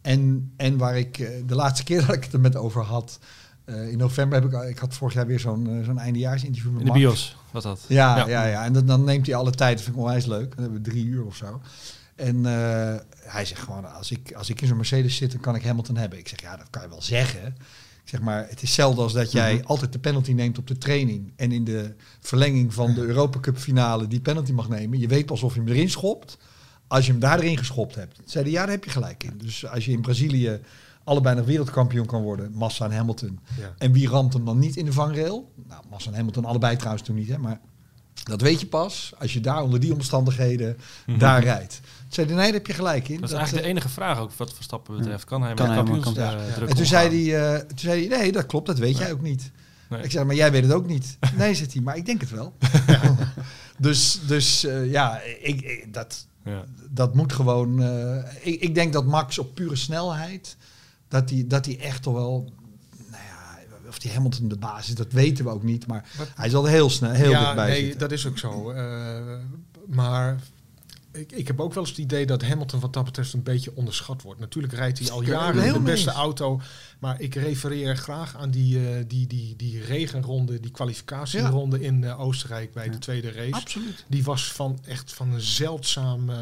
En, en waar ik eh, de laatste keer dat ik het er met over had, eh, in november heb ik, ik had vorig jaar weer zo'n eh, zo'n eindejaarsinterview met In de Max. bios was dat. Ja, Ja. ja. ja, En dan, dan neemt hij alle tijd. Dat vind ik onwijs leuk. Dan hebben we drie uur of zo. En eh, hij zegt gewoon, als ik, als ik in zo'n Mercedes zit, dan kan ik Hamilton hebben. Ik zeg, ja, dat kan je wel zeggen. Ik zeg maar, het is hetzelfde als dat jij Mhm. altijd de penalty neemt op de training. En in de verlenging van de Europa Cup finale die penalty mag nemen. Je weet pas of je hem erin schopt, als je hem daar erin geschopt hebt. Zeiden, ja, daar heb je gelijk in. Dus als je in Brazilië allebei nog wereldkampioen kan worden, Massa en Hamilton. Ja. En wie ramt hem dan niet in de vangrail? Nou, Massa en Hamilton allebei trouwens toen niet, hè, maar dat weet je pas als je daar onder die omstandigheden daar rijdt. Zeiden, nee, daar heb je gelijk in. Dat is Dat, eigenlijk de eh, enige vraag ook wat Verstappen betreft. Kan hij Kan kampioens maar- eh, kan- ja. en toen omgaan? zei, hij, eh, toen zei hij, nee, dat klopt, dat weet jij ook niet. Nee. Ik zeg, maar jij weet het ook niet. Nee, zegt hij, maar ik denk het wel. dus dus eh, ja, ik, ik- dat, Ja. dat moet gewoon... eh, ik, ik denk dat Max op pure snelheid, dat hij dat hij echt toch wel... Nou ja, of die Hamilton de baas is, dat weten we ook niet. Maar Wat- hij zal er heel snel, heel ja, dichtbij nee, zitten. dat is ook zo. Eh, maar ik, ik heb ook wel eens het idee dat Hamilton wat dat betreft een beetje onderschat wordt. Natuurlijk rijdt hij al jaren de beste auto. Maar ik refereer graag aan die, eh, die, die, die regenronde, die kwalificatieronde in eh, Oostenrijk bij de tweede race. Absoluut. Die was van echt van een zeldzaam, eh,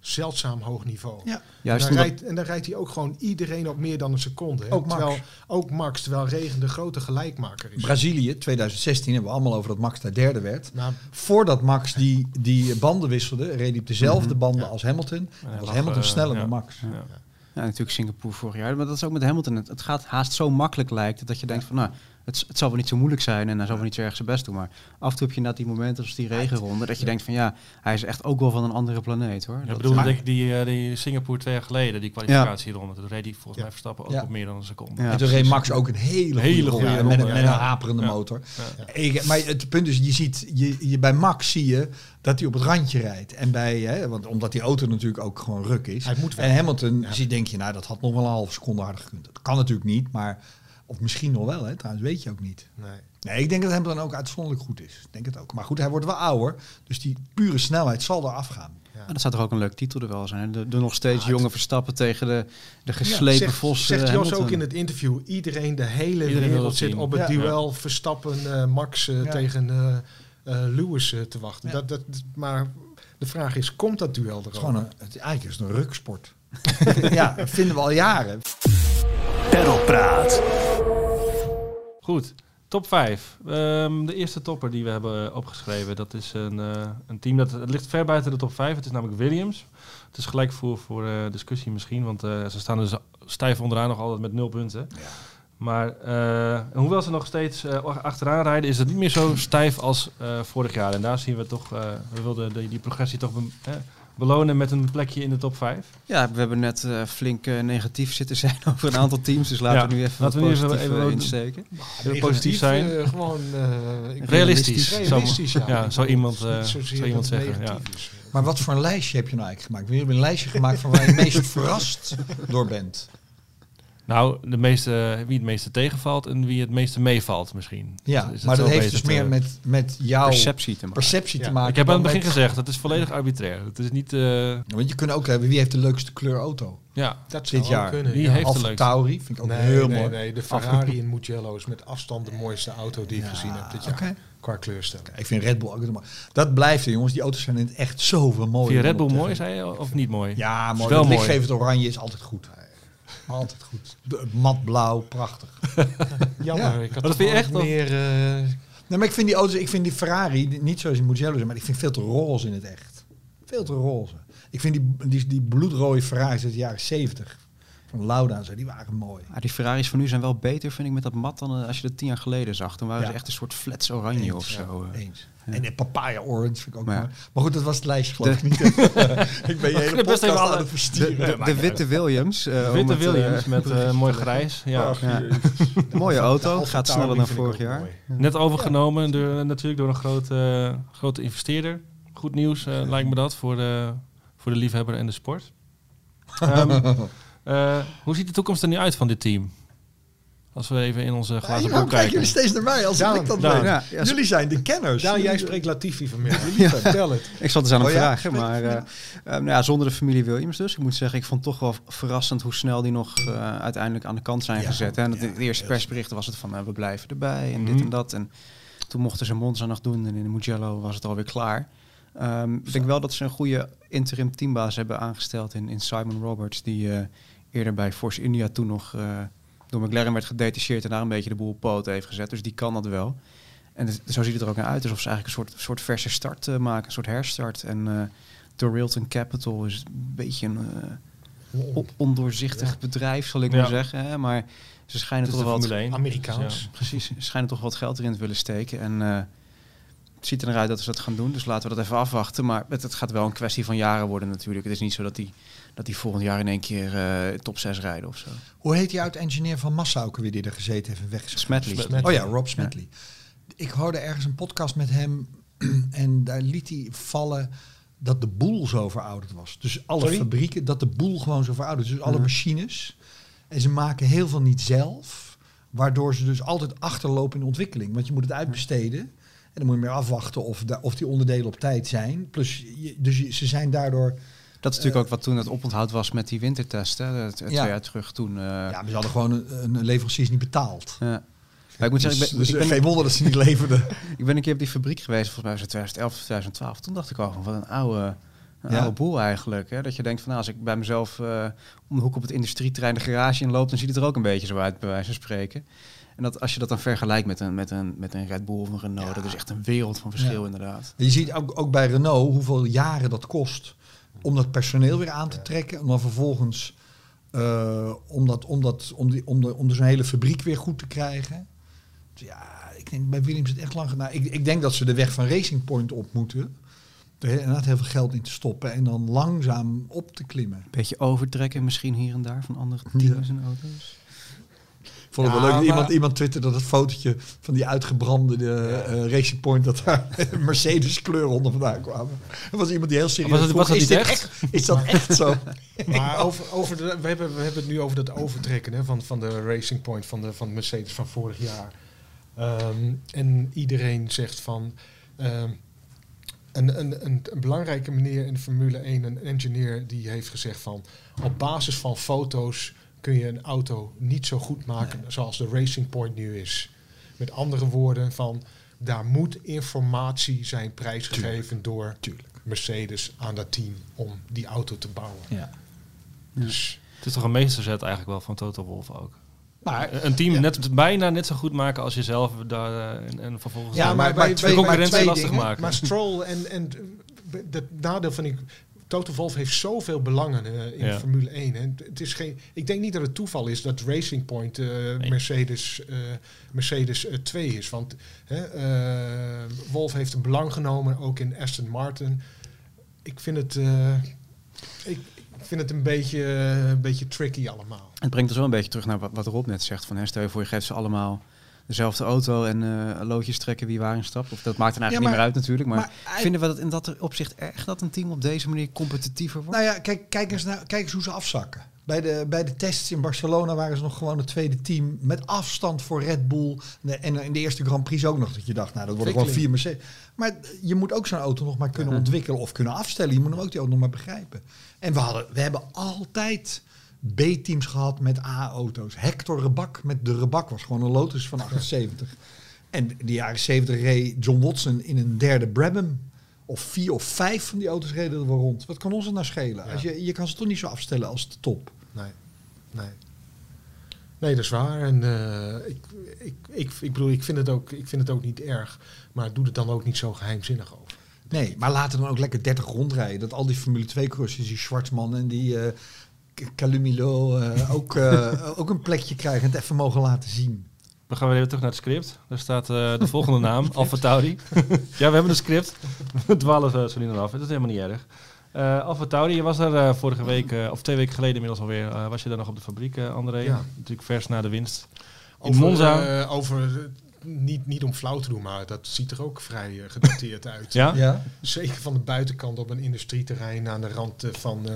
zeldzaam hoog niveau. Ja. Juist en, dan omdat- rijdt, en dan rijdt hij ook gewoon iedereen op meer dan een seconde. Hè? Ook Max. Terwijl, ook Max, terwijl Regen de grote gelijkmaker is. Brazilië, 2016, hebben we allemaal over dat Max daar derde werd. Nou, Voordat Max die, die banden wisselde, reed hij op dezelfde banden Ja. als Hamilton. Was lag, Hamilton sneller ja. dan Max. Ja. Natuurlijk Singapore vorig jaar. Maar dat is ook met Hamilton. Het, het gaat haast zo makkelijk lijkt dat je denkt van nou, het, het zal wel niet zo moeilijk zijn en hij zal wel niet zo erg zijn best doen. Maar af en toe heb je inderdaad die momenten als die regenronde dat je denkt van ja, hij is echt ook wel van een andere planeet hoor. Ja, ik Dat, bedoel, denk ik die, eh, die Singapore twee jaar geleden, die kwalificatieronde. Toen reed hij volgens Ja. mij Verstappen ook Ja. op meer dan een seconde. Ja, en toen reed. Max ook een hele, Hele goede goede ronde, met, met een haperende Ja. motor. Ja. Ik, maar het punt is, je ziet, je, je, bij Max zie je dat hij op het randje rijdt. En bij, hè, want omdat die auto natuurlijk ook gewoon ruk is. Hij moet wel. En Hamilton, Ja. zie, denk je, nou dat had nog wel een half seconde harder gekund. Dat kan natuurlijk niet, maar of misschien nog wel, hè, trouwens weet je ook niet. nee. Nee, ik denk dat Hamilton ook uitzonderlijk goed is. Ik denk het ook. Maar goed, hij wordt wel ouder, dus die pure snelheid zal er afgaan. Maar dat zou toch ook een leuk titel er wel zijn. De, de nog steeds Ja, jonge het- Verstappen tegen de, de geslepen Zegt, Vos. zegt eh, Jos Hamilton. ook in het interview. Iedereen, de hele Iedereen wereld zit op het Ja. duel Verstappen, eh, Max eh, Ja. tegen eh, eh, Lewis te wachten. Ja. Dat, dat, maar de vraag is, komt dat duel er is gewoon een, het, eigenlijk is het een ruksport. ja, dat vinden we al jaren. Perlpraat. Goed, top 5. de eerste topper die we hebben opgeschreven, dat is een, eh, een team dat het ligt ver buiten de top 5. Het is namelijk Williams. Het is gelijk voor, voor eh, discussie misschien, want eh, ze staan dus stijf onderaan nog altijd met nul punten. Maar eh, hoewel ze nog steeds achteraan rijden, is het niet meer zo stijf als vorig jaar. En daar zien we toch, we wilden die, die progressie toch belonen met een plekje in de top 5? Ja, we hebben net eh, flink eh, negatief zitten zijn over een aantal teams. Dus laten Ja, we nu even laten wat we positief even wat- insteken. Positief zijn. gewoon eh, ik- Realistisch. Realistisch, ja. Ja, zou iemand, eh, zou iemand zeggen, is. Maar wat voor een lijstje heb je nou eigenlijk gemaakt? We hebben een lijstje gemaakt van waar je het meest verrast door bent. Nou, de meeste, wie het meeste tegenvalt en wie het meeste meevalt misschien. Ja, maar dat heeft dus meer met, met jouw perceptie, Perceptie te maken. te maken. Ik heb aan het begin met- gezegd, het is volledig arbitrair. Het is niet... eh, Want je kunt ook hebben, wie heeft de leukste kleur auto? ja, Dat Dit jaar. kunnen. Wie ja. heeft de leukste? Tauri, vind ik ook Nee, heel nee, mooi. nee, de Ferrari in Mugello is met afstand de mooiste auto die ik gezien heb dit jaar. oké. Qua kleurstelling. Ik vind Red Bull ook mooi. Dat blijft er, jongens. Die auto's zijn in het echt zoveel mooier. Vind je Red Bull mooi, zei je, of niet mooi? Ja, mooi. wel Het mooi. lichtgevend oranje is altijd goed. Altijd goed. Matblauw, prachtig. Jammer, Ja. ik had dat toch vind je wel echt, of- meer... eh, Nee, maar ik vind die auto's, ik vind die Ferrari, niet zoals die Mugello zijn, maar ik vind veel te roze in het echt. Veel te roze. Ik vind die, die, die bloedrode Ferraris uit de jaren 70 van Lauda en zo, die waren mooi. Ja, die Ferraris van nu zijn wel beter, vind ik, met dat mat dan eh, als je dat tien jaar geleden zag. Toen waren Ja. ze echt een soort flats oranje Eens, of zo. eh. Eens. En de papaya orange vind ik ook Maar mooi. Maar goed, dat was het lijstje geloof ik De- niet. ik ben je hele best podcast even aan alle- het verstieren. De, de, de witte Williams. eh, om Witte het, eh, Williams met eh, mooi grijs. Ja. Jezus. mooie de auto, gaat sneller dan vorig jaar. mooi. Net overgenomen door, natuurlijk door een grote, grote investeerder. Goed nieuws eh, lijkt me dat voor de, voor de liefhebber en de sport. Ehm, eh, hoe ziet de toekomst er nu uit van dit team? Als we even in onze Ja, glazen bol kijken jullie steeds naar mij als Daan, ik dat Daan. Ja, ja, Jullie zijn de kenners. Daan, jij Jullie- spreekt Latifi vanmiddag. Vertel het. Ik zat dus aan hem Oh ja? vragen, maar eh, eh, nou ja, zonder de familie Williams dus. Ik moet zeggen, ik vond het toch wel verrassend hoe snel die nog eh, uiteindelijk aan de kant zijn Ja, gezet. Hè. En ja, de, eerste persberichten was het van, eh, we blijven erbij en dit Mhm. en dat. En toen mochten ze Monza nog doen en in de Mugello was het alweer klaar. Ehm, ik denk wel dat ze een goede interim teambaas hebben aangesteld in, in Simon Roberts, die eh, eerder bij Force India toen nog eh, door McLaren werd gedetacheerd en daar een beetje de boel op poot heeft gezet. Dus die kan dat wel. En het- zo ziet het er ook naar uit, alsof ze eigenlijk een soort, soort verse start eh, maken, een soort herstart. En eh door Railton Capital is een beetje een eh, on- ondoorzichtig bedrijf, zal ik Ja. maar zeggen. Hè? Maar ze schijnen toch de wel wat, Formule 1. Amerikaans. Dus, ja. precies, ze schijnen toch wat geld erin te willen steken. En eh, het ziet er naar uit dat ze dat gaan doen, dus laten we dat even afwachten. Maar het, het gaat wel een kwestie van jaren worden natuurlijk. Het is niet zo dat die, dat die volgend jaar in één keer eh, top 6 rijden of zo. Hoe heet die oud-engineer van Massa ook weer die er gezeten heeft en weg is? Smedley. Smedley. Oh ja, Rob Smedley. Ik hoorde ergens een podcast met hem en daar liet hij vallen dat de boel zo verouderd was. Dus alle Sorry? fabrieken, dat de boel gewoon zo verouderd is. Dus alle Mhm. machines. En ze maken heel veel niet zelf, waardoor ze dus altijd achterlopen in de ontwikkeling. Want je moet het uitbesteden. En dan moet je meer afwachten of, of die onderdelen op tijd zijn. Plus, je, dus je- ze zijn daardoor... Dat is natuurlijk ook wat toen het oponthoud was met die wintertest. Hè? Het, het Ja. Twee jaar terug toen. eh, Ja, maar ze hadden gewoon een, een leveranciers niet betaald. ja. Maar ik moet Dus, zeggen, ik ben, dus ik, ben, geen wonder dat ze niet leverden. ik ben een keer op die fabriek geweest, volgens mij was het 2011 of 2012. Toen dacht ik al van wat een oude, een Ja. oude boel eigenlijk. Hè? Dat je denkt van nou, als ik bij mezelf eh, om de hoek op het industrieterrein de garage inloop, dan ziet het er ook een beetje zo uit, bij wijze van spreken. En dat als je dat dan vergelijkt met een, met een, met een Red Bull of een Renault, Ja. dat is echt een wereld van verschil Ja. inderdaad. Je ziet ook, ook bij Renault hoeveel jaren dat kost om dat personeel weer aan te trekken. Om dan vervolgens eh, om, dat, om, dat, om, die, om, de, om dus een hele fabriek weer goed te krijgen. Dus ja, ik denk bij Williams het echt lang gedaan. Ik, ik denk dat ze de weg van Racing Point op moeten. Er inderdaad heel veel geld in te stoppen en dan langzaam op te klimmen. Beetje overtrekken misschien hier en daar van andere teams en auto's. Ik vond het Ja, wel leuk dat maar- iemand, iemand twitterde dat fotootje van die uitgebrande eh, Racing Point, dat daar Mercedes kleuren onder vandaan kwamen. Er was iemand die heel serieus Was het- was dat is echt? Is dat echt zo? Maar over, over de, we, hebben, we hebben het nu over dat overtrekken hè, van, van de Racing Point van de van Mercedes van vorig jaar. Ehm, en iedereen zegt van ehm, een, een, een, een belangrijke meneer in de Formule 1, een engineer, die heeft gezegd van op basis van foto's kun je een auto niet zo goed maken zoals de Racing Point nu is. Met andere woorden, van daar moet informatie zijn prijsgegeven door Tuurlijk. Mercedes aan dat team om die auto te bouwen. Ja. Dus Het is toch een meesterzet eigenlijk wel van Toto Wolff ook. Maar Een team Ja. net, bijna net zo goed maken als jezelf daar, eh, en, en vervolgens Ja, maar- maar de twee- concurrentie maar twee lastig dingen. maken. Maar Stroll en, en het nadeel van ik. Toto Wolff heeft zoveel belangen eh, in Ja. Formule 1. En het is geen, ik denk niet dat het toeval is dat Racing Point eh, Mercedes, eh, Mercedes eh, 2 is. Want hè, eh, Wolff heeft een belang genomen, ook in Aston Martin. ik vind het, eh, ik, ik vind het een beetje, een beetje tricky allemaal. Het brengt ons wel een beetje terug naar wat, wat Rob net zegt. Van, hè, stel je voor, je geeft ze allemaal dezelfde auto en eh, loodjes trekken wie waar in stapt. Of dat maakt dan eigenlijk Ja, niet meer uit natuurlijk. Maar, vinden we dat in dat opzicht erg dat een team op deze manier competitiever wordt? Nou ja, kijk, kijk, eens naar, kijk eens hoe ze afzakken. Bij de, bij de tests in Barcelona waren ze nog gewoon het tweede team met afstand voor Red Bull. En in de eerste Grand Prix ook nog dat je dacht, nou dat worden gewoon vier Mercedes. Maar je moet ook zo'n auto nog maar kunnen ontwikkelen of kunnen afstellen. Je moet hem ook die auto nog maar begrijpen. En we, hadden, we hebben altijd B-teams gehad met A-auto's. Hector Rebak met de Rebak was gewoon een Lotus van 78. En de jaren 70 reed John Watson in een derde Brabham. Of vier of vijf van die auto's reden er wel rond. Wat kan ons het nou schelen? Ja. Als je, je kan ze toch niet zo afstellen als de top. Nee, nee. Nee, dat is waar. En eh, ik, ik, ik, ik bedoel, ik vind, het ook, ik vind het ook niet erg. Maar doe het dan ook niet zo geheimzinnig over. Nee, maar laten we dan ook lekker 30 rondrijden. Dat al die Formule 2 courses, die Schwarzman en die eh Calumilo eh, ook, eh, ook een plekje krijgen en het even mogen laten zien. Dan gaan we even terug naar het script. Daar staat eh, de volgende naam, Alfa Tauri. ja, we hebben een script. We dwalen uh, zo niet af. Dat is helemaal niet erg. Eh Alfa Tauri, je was daar vorige week, of twee weken geleden inmiddels alweer, eh, was je daar nog op de fabriek, eh, André? Ja. Natuurlijk vers na de winst. In Over, Monza. eh, over niet, niet om flauw te doen, maar dat ziet er ook vrij gedateerd uit. ja? Ja? Zeker van de buitenkant op een industrieterrein aan de rand van, eh,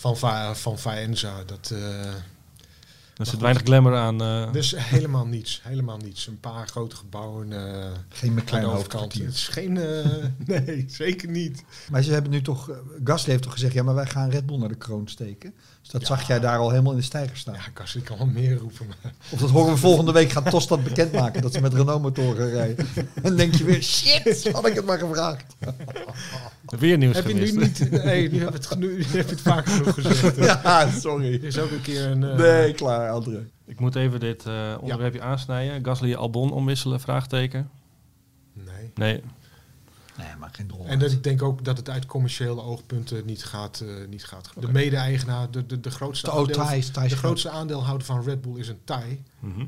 van, Va van Faenza. Dat, eh, Er zit weinig glamour aan. eh, dus helemaal niets. Helemaal niets. Een paar grote gebouwen eh Geen McLaren overkant. Het is geen... eh, nee, zeker niet. Maar ze hebben nu toch, Gasly heeft toch gezegd, ja maar wij gaan Red Bull naar de kroon steken. Dus dat Ja. zag jij daar al helemaal in de stijger staan. Ja, ik kan wel meer roepen. Maar Of dat horen we volgende week, gaat TOS dat bekendmaken, dat ze met Renault motoren gaan rijden. En dan denk je weer, shit, had ik het maar gevraagd. weer nieuws heb je gemist. nu niet... Nee, nu heb je het, nu heb je het vaak genoeg gezegd. Ja, sorry. Er is ook een keer een... eh, Nee, klaar, André. Ik moet even dit eh, onderwerpje aansnijden. Gasly Albon omwisselen, vraagteken. Nee. Nee. Nee, maar geen. En dat ik denk ook dat het uit commerciële oogpunten niet gaat, eh, niet gaat gebeuren. De mede-eigenaar, de, de, de, grootste De aandeel- Thais, Thais de grootste aandeelhouder van Red Bull is een Thai. Mhm.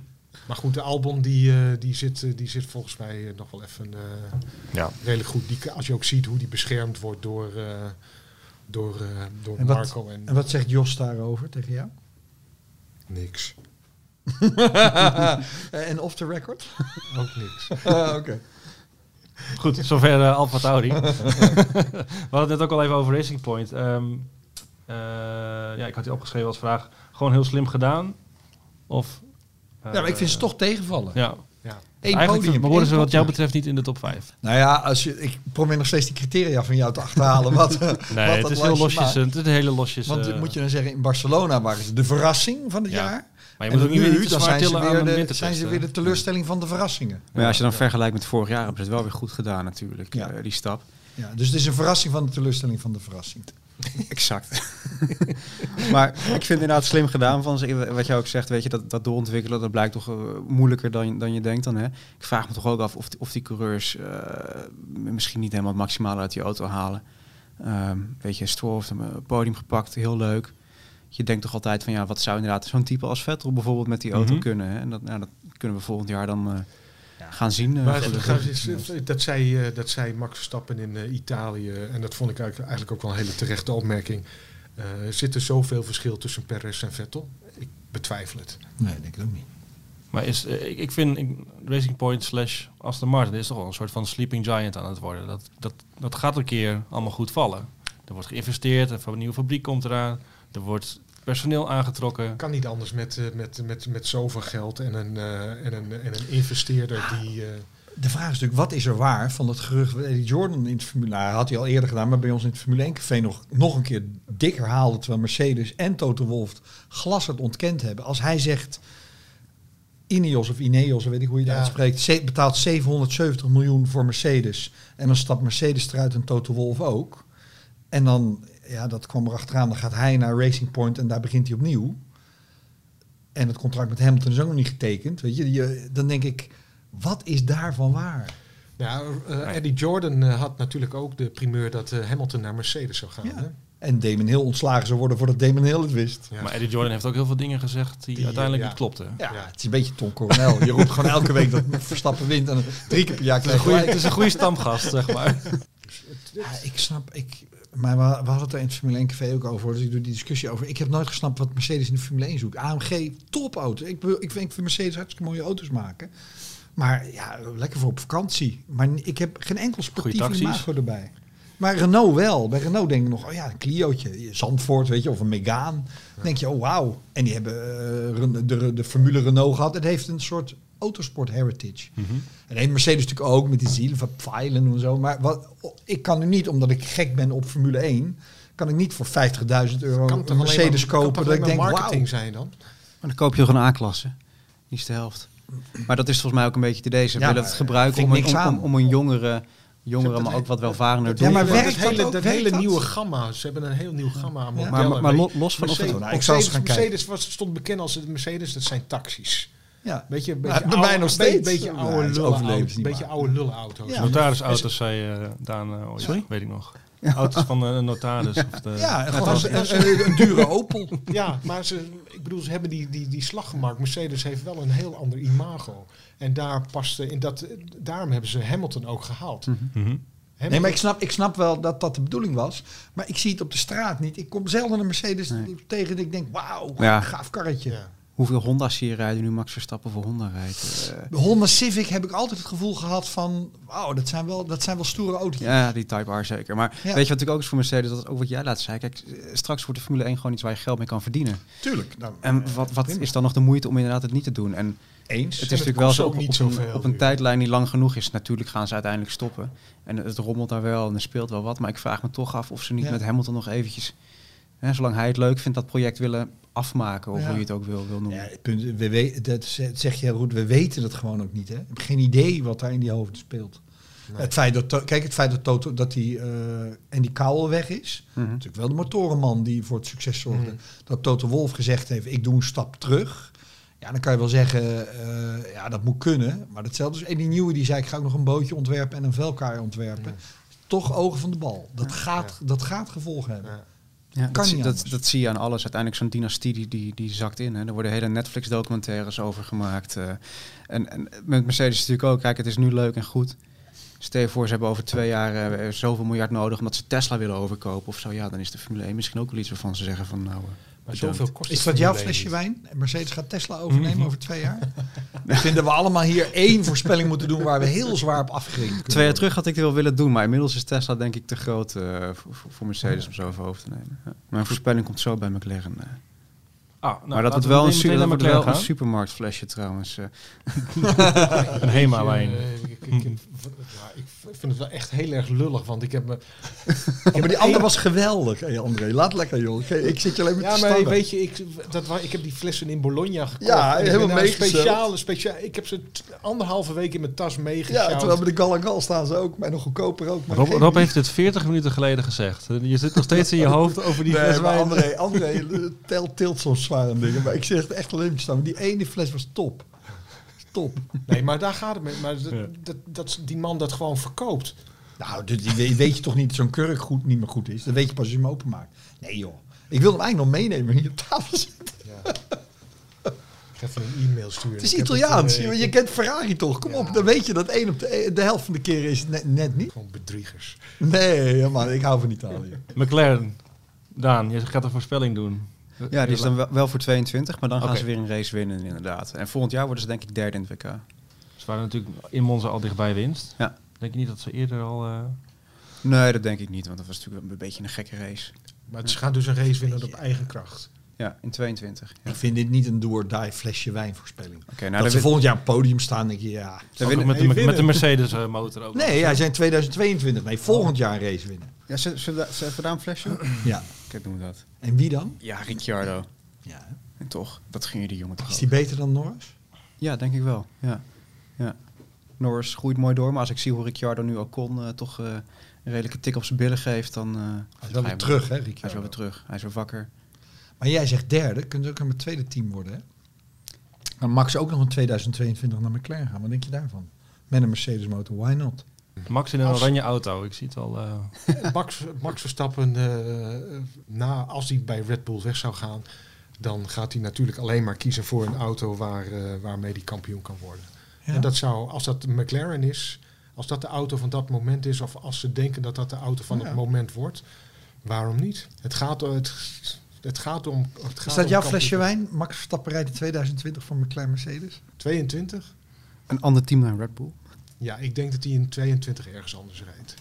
Maar goed, de Albon die, eh, die, zit, die zit volgens mij nog wel even eh, Ja. redelijk goed. Die, als je ook ziet hoe die beschermd wordt door, eh, door, eh, door En wat- Marco en, En wat zegt Jos daarover tegen jou? Niks. en off the record? Ook niks. Ah, Oké. Goed, zover uh, Alfa Tauri. We hadden het net ook al even over Racing Point. Ehm, eh, ja, ik had die opgeschreven als vraag. Gewoon heel slim gedaan? Of... eh, Ja, maar ik vind ze toch tegenvallen. Ja, Ja. Eén eigenlijk podium, behoren één ze wat jou betreft niet in de top 5. Nou ja, als je, ik probeer nog steeds die criteria van jou te achterhalen. Wat, Nee, wat het dat is heel losjes. eh, Het is een hele losjes. Want eh, moet je dan zeggen, in Barcelona waren ze de verrassing van het Ja. jaar. maar je moet ook niet, nu, niet dan zijn ze, weer de, zijn ze hè. weer de teleurstelling van de verrassingen. Maar ja, als je dan vergelijkt met vorig jaar, hebben ze het wel weer goed gedaan natuurlijk, Ja. eh, die stap. Ja, dus het is een verrassing van de teleurstelling van de verrassing. Exact. maar ik vind inderdaad slim gedaan van ze. Wat jij ook zegt, weet je, dat, dat doorontwikkelen, dat blijkt toch eh, moeilijker dan, je- dan je denkt dan. Hè? Ik vraag me toch ook af of, die- of die coureurs eh, misschien niet helemaal het maximale uit die auto halen. Ehm, weet je, Stroll heeft een podium gepakt, heel leuk. Je denkt toch altijd van ja, wat zou inderdaad zo'n type als Vettel bijvoorbeeld met die auto Mhm. kunnen. Hè? En dat, nou, dat kunnen we volgend jaar dan eh, gaan zien. eh, Maar dat, is- dat, zei, eh, dat zei Max Verstappen in eh, Italië. En dat vond ik eigenlijk, eigenlijk ook wel een hele terechte opmerking. Eh, zit er zoveel verschil tussen Perez en Vettel? Ik betwijfel het. Nee, denk ik ook niet. Maar is, ik, ik vind ik, Racing Point slash Aston Martin is toch wel een soort van sleeping giant aan het worden. Dat, dat, dat gaat een keer allemaal goed vallen. Er wordt geïnvesteerd, een nieuwe fabriek komt eraan. Er wordt personeel aangetrokken. Kan niet anders met, eh, met, met, met zoveel geld en een, eh, en een, en een investeerder die... eh, De vraag is natuurlijk, wat is er waar van dat gerucht dat Eddie Jordan in het Formule... Nou, had hij al eerder gedaan, maar bij ons in het Formule 1 café nog, nog een keer dik herhaalde... terwijl Mercedes en Toto Wolff glas het ontkend hebben. Als hij zegt, Ineos of Ineos, weet ik hoe je dat Ja. uitspreekt... ze- betaalt 770 miljoen voor Mercedes... en dan stapt Mercedes eruit en Toto Wolff ook... en dan, ja, dat kwam er achteraan, dan gaat hij naar Racing Point... en daar begint hij opnieuw... En het contract met Hamilton is ook nog niet getekend. Weet je, je dan denk ik, wat is daarvan waar? nou, eh, Eddie Jordan eh, had natuurlijk ook de primeur dat eh, Hamilton naar Mercedes zou gaan. Ja. Hè? En Damon Hill ontslagen zou worden voordat Damon Hill het wist. Ja. Maar Eddie Jordan heeft ook heel veel dingen gezegd die, Die, uiteindelijk ja. niet klopten. Ja, Ja. het is een beetje Tom Coronel. Je roept gewoon elke week dat Verstappen wint en drie keer per jaar Het is een krijg je goede- gelijk. het is een goede stamgast, zeg maar. Ja, ik snap, ik, maar we, we hadden het er in het Formule 1 café ook over. Dus ik doe die discussie over. Ik heb nooit gesnapt wat Mercedes in de Formule 1 zoekt. AMG, topauto. Ik, ik vind ik vind Mercedes hartstikke mooie auto's maken. Maar ja, lekker voor op vakantie. Maar ik heb geen enkel sportief imago erbij. Maar Renault wel. Bij Renault denk ik nog, oh ja, een Clio'tje. Zandvoort, weet je, of een Megane. Dan denk je, oh wauw. En die hebben eh, Ren- de, de Formule Renault gehad. Het heeft een soort autosport heritage. En heeft Mercedes natuurlijk ook met die zielen van Pfeilen en zo. Maar wat, ik kan nu niet, omdat ik gek ben op Formule 1, kan ik niet voor 50.000 euro Kan een Mercedes maar- kopen. Dat ik denk, marketing zijn dan? Maar dan koop je nog een A-klasse. Die is de helft. Maar dat is volgens mij ook een beetje te deze. We Ja, willen het gebruiken om, om, een jongere, jongere maar ook wat welvarender Ja, maar werkt dat hele, ook? dat hele dat? nieuwe gamma. Ze hebben een heel nieuw gamma aan Ja. modellen. Maar, maar los van of het... Mercedes, Nou, ik zal eens Mercedes, gaan kijken. Mercedes was, stond bekend als het Mercedes, dat zijn taxis. Ja. Beetje, Ja, beetje bij mij nog steeds. Beetje Ja, oude niet beetje oude lullenauto's. Ja. Notarisauto's, zei eh, Daan uh, ooit. Sorry? Weet ik nog. Auto's van eh, een notaris. Of de, Ja, en dat gewoon was- een, een, een dure Opel. Ja, maar ze, ik bedoel, ze hebben die, die, die slag gemaakt. Mercedes heeft wel een heel ander imago. En daar paste in dat, daarom hebben ze Hamilton ook gehaald. Mhm. Hamilton- Nee, maar ik snap, ik snap wel dat dat de bedoeling was. Maar ik zie het op de straat niet. Ik kom zelden een Mercedes Nee. tegen dat ik denk, wauw, Ja. gaaf karretje. Hoeveel Honda's je rijden nu Max Verstappen voor Honda rijdt? Eh, De Honda Civic heb ik altijd het gevoel gehad van, wauw, dat zijn wel, dat zijn wel stoere auto's. ja, die Type R zeker. Maar weet je wat natuurlijk ook is voor Mercedes? Dat is ook wat jij laat zei. Kijk, eh, straks wordt de Formule 1 gewoon iets waar je geld mee kan verdienen. Tuurlijk. Nou, En wat, wat prima. is dan nog de moeite om inderdaad het niet te doen? En eens. het het is natuurlijk wel zo op, niet op, een, op een tijdlijn die lang genoeg is. Natuurlijk gaan ze uiteindelijk stoppen. En het rommelt daar wel en er speelt wel wat. Maar ik vraag me toch af of ze niet Ja. met Hamilton nog eventjes... Hè, zolang hij het leuk vindt, dat project willen afmaken. Of Ja. hoe je het ook wil, wil noemen. Ja, het punt, we weten, dat ze- zeg je heel goed, we weten het gewoon ook niet. Hè? Ik heb geen idee wat daar in die hoofden speelt. Het feit dat, kijk, het feit dat Toto, dat die, eh en die Kouwel weg is, Mhm. natuurlijk wel de motorenman die voor het succes zorgde. Mhm. Dat Toto Wolf gezegd heeft, ik doe een stap terug. Ja, dan kan je wel zeggen, eh, ja, dat moet kunnen. Maar hetzelfde is, en die nieuwe die zei, ik ga ook nog een bootje ontwerpen en een velkaar ontwerpen. Toch ogen van de bal. Dat gaat, dat gaat gevolgen hebben. Ja. Ja, Kan dat, niet dat, dat zie je aan alles. Uiteindelijk zo'n dynastie die, die, die zakt in. Hè. Er worden hele Netflix-documentaires over gemaakt. eh. en, en met Mercedes natuurlijk ook. Kijk, het is nu leuk en goed. Stel je voor, ze hebben over twee jaar eh, zoveel miljard nodig omdat ze Tesla willen overkopen of zo. Ja, dan is de Formule 1 misschien ook wel iets waarvan ze zeggen van nou... eh, Maar zoveel kost Is het dat jouw Formule 1 flesje niet. wijn? En Mercedes gaat Tesla overnemen over twee jaar? Ik vind dat we allemaal hier één voorspelling moeten doen waar we heel zwaar op kunnen Twee jaar worden. terug had ik het wel willen doen, maar inmiddels is Tesla denk ik te groot eh, voor, voor Mercedes om zo over hoofd te nemen. Ja. Mijn voorspelling komt zo bij McLaren. eh. Ah, nou, maar dat wordt we wel, een, dat wel een supermarktflesje trouwens. eh. Een Hema-wijn. Eh, ik, ik, ik, ja, ik vind het wel echt heel erg lullig, want ik heb me... Ja, maar die andere was geweldig. Hey André, laat lekker joh. Ik, ik zit je alleen maar Ja, te maar stammen. weet je, ik, dat, ik heb die flessen in Bologna gekocht. Ja, helemaal meegezet. speciale, speciaal. Ik heb ze anderhalve week in mijn tas Ja, meegesjouwd. terwijl bij de Gal en Gal staan ze ook, maar nog goedkoper ook. Maar Rob, geen- Rob heeft het 40 minuten geleden gezegd. Je zit nog steeds in je hoofd over die nee, fles maar wijn. André, André eh, telt, tilt soms zware dingen. Maar ik zeg het echt alleen maar te staan. Die ene fles was top. Top. Nee, maar daar gaat het mee. Maar dat, Ja. dat, dat die man dat gewoon verkoopt. Nou, die weet, je toch niet dat zo'n kurk goed, niet meer goed is? Dat weet je pas als je hem openmaakt. Nee joh. Ik wil hem eigenlijk nog meenemen hier op tafel zitten. Ja. Ik ga even een e-mail sturen. Het is Italiaans. eh, je, je kent Ferrari toch? Kom op, dan weet je dat één op de, de helft van de keren is het net, net niet. Gewoon bedriegers. Nee, man, ik hou van Italië. McLaren. Daan, je gaat een voorspelling doen. Ja, die is dan wel, voor 22, maar dan gaan ze weer een race winnen inderdaad. En volgend jaar worden ze denk ik derde in het WK. Ze waren natuurlijk in Monza al dichtbij winst. Ja. Denk je niet dat ze eerder al... eh, Nee, dat denk ik niet, want dat was natuurlijk een beetje een gekke race. Maar ze gaan dus een race winnen op eigen kracht. Ja, in 22. Ja. Ik vind dit niet een do-or-die flesje wijnvoorspelling. Oké, nou dat dan ze volgend jaar op het podium staan, denk je ja. ook winnen- met, de, hey, met de. Mercedes eh, motor ook. Nee, hij zijn 2022. Nee, volgend jaar een race winnen. Ja, ze, ze, ze daar een flesje? Ja. We dat. En wie dan? Ja, Ricciardo. Ja. En toch, dat ging je die jongen toch Is ook. die beter dan Norris? Ja, denk ik wel. Ja. ja. Norris groeit mooi door, maar als ik zie hoe Ricciardo nu ook kon, eh, toch eh, een redelijke tik op zijn billen geeft, dan... eh, Hij is wel weer terug, hè, Hij is Ricciardo? wel weer terug. Hij is weer wakker. Maar jij zegt derde, kunt ook aan mijn tweede team worden, hè? Dan Max ook nog in 2022 naar McLaren gaan. Wat denk je daarvan? Met een Mercedes motor, why not? Max in een Als- oranje auto. Ik zie het al... eh, Max, Max Verstappen, eh, na, als hij bij Red Bull weg zou gaan, dan gaat hij natuurlijk alleen maar kiezen voor een auto waar, eh, waarmee hij kampioen kan worden. Ja. En dat zou, als dat de McLaren is, als dat de auto van dat moment is, of als ze denken dat dat de auto van Ja. het moment wordt, Waarom niet? Het gaat, het, het gaat om. Het gaat Is dat om jouw kampioen- flesje wijn? Max Verstappen rijdt in 2020 van McLaren Mercedes? 22? Een ander team dan Red Bull. Ja, ik denk dat hij in 22 ergens anders rijdt.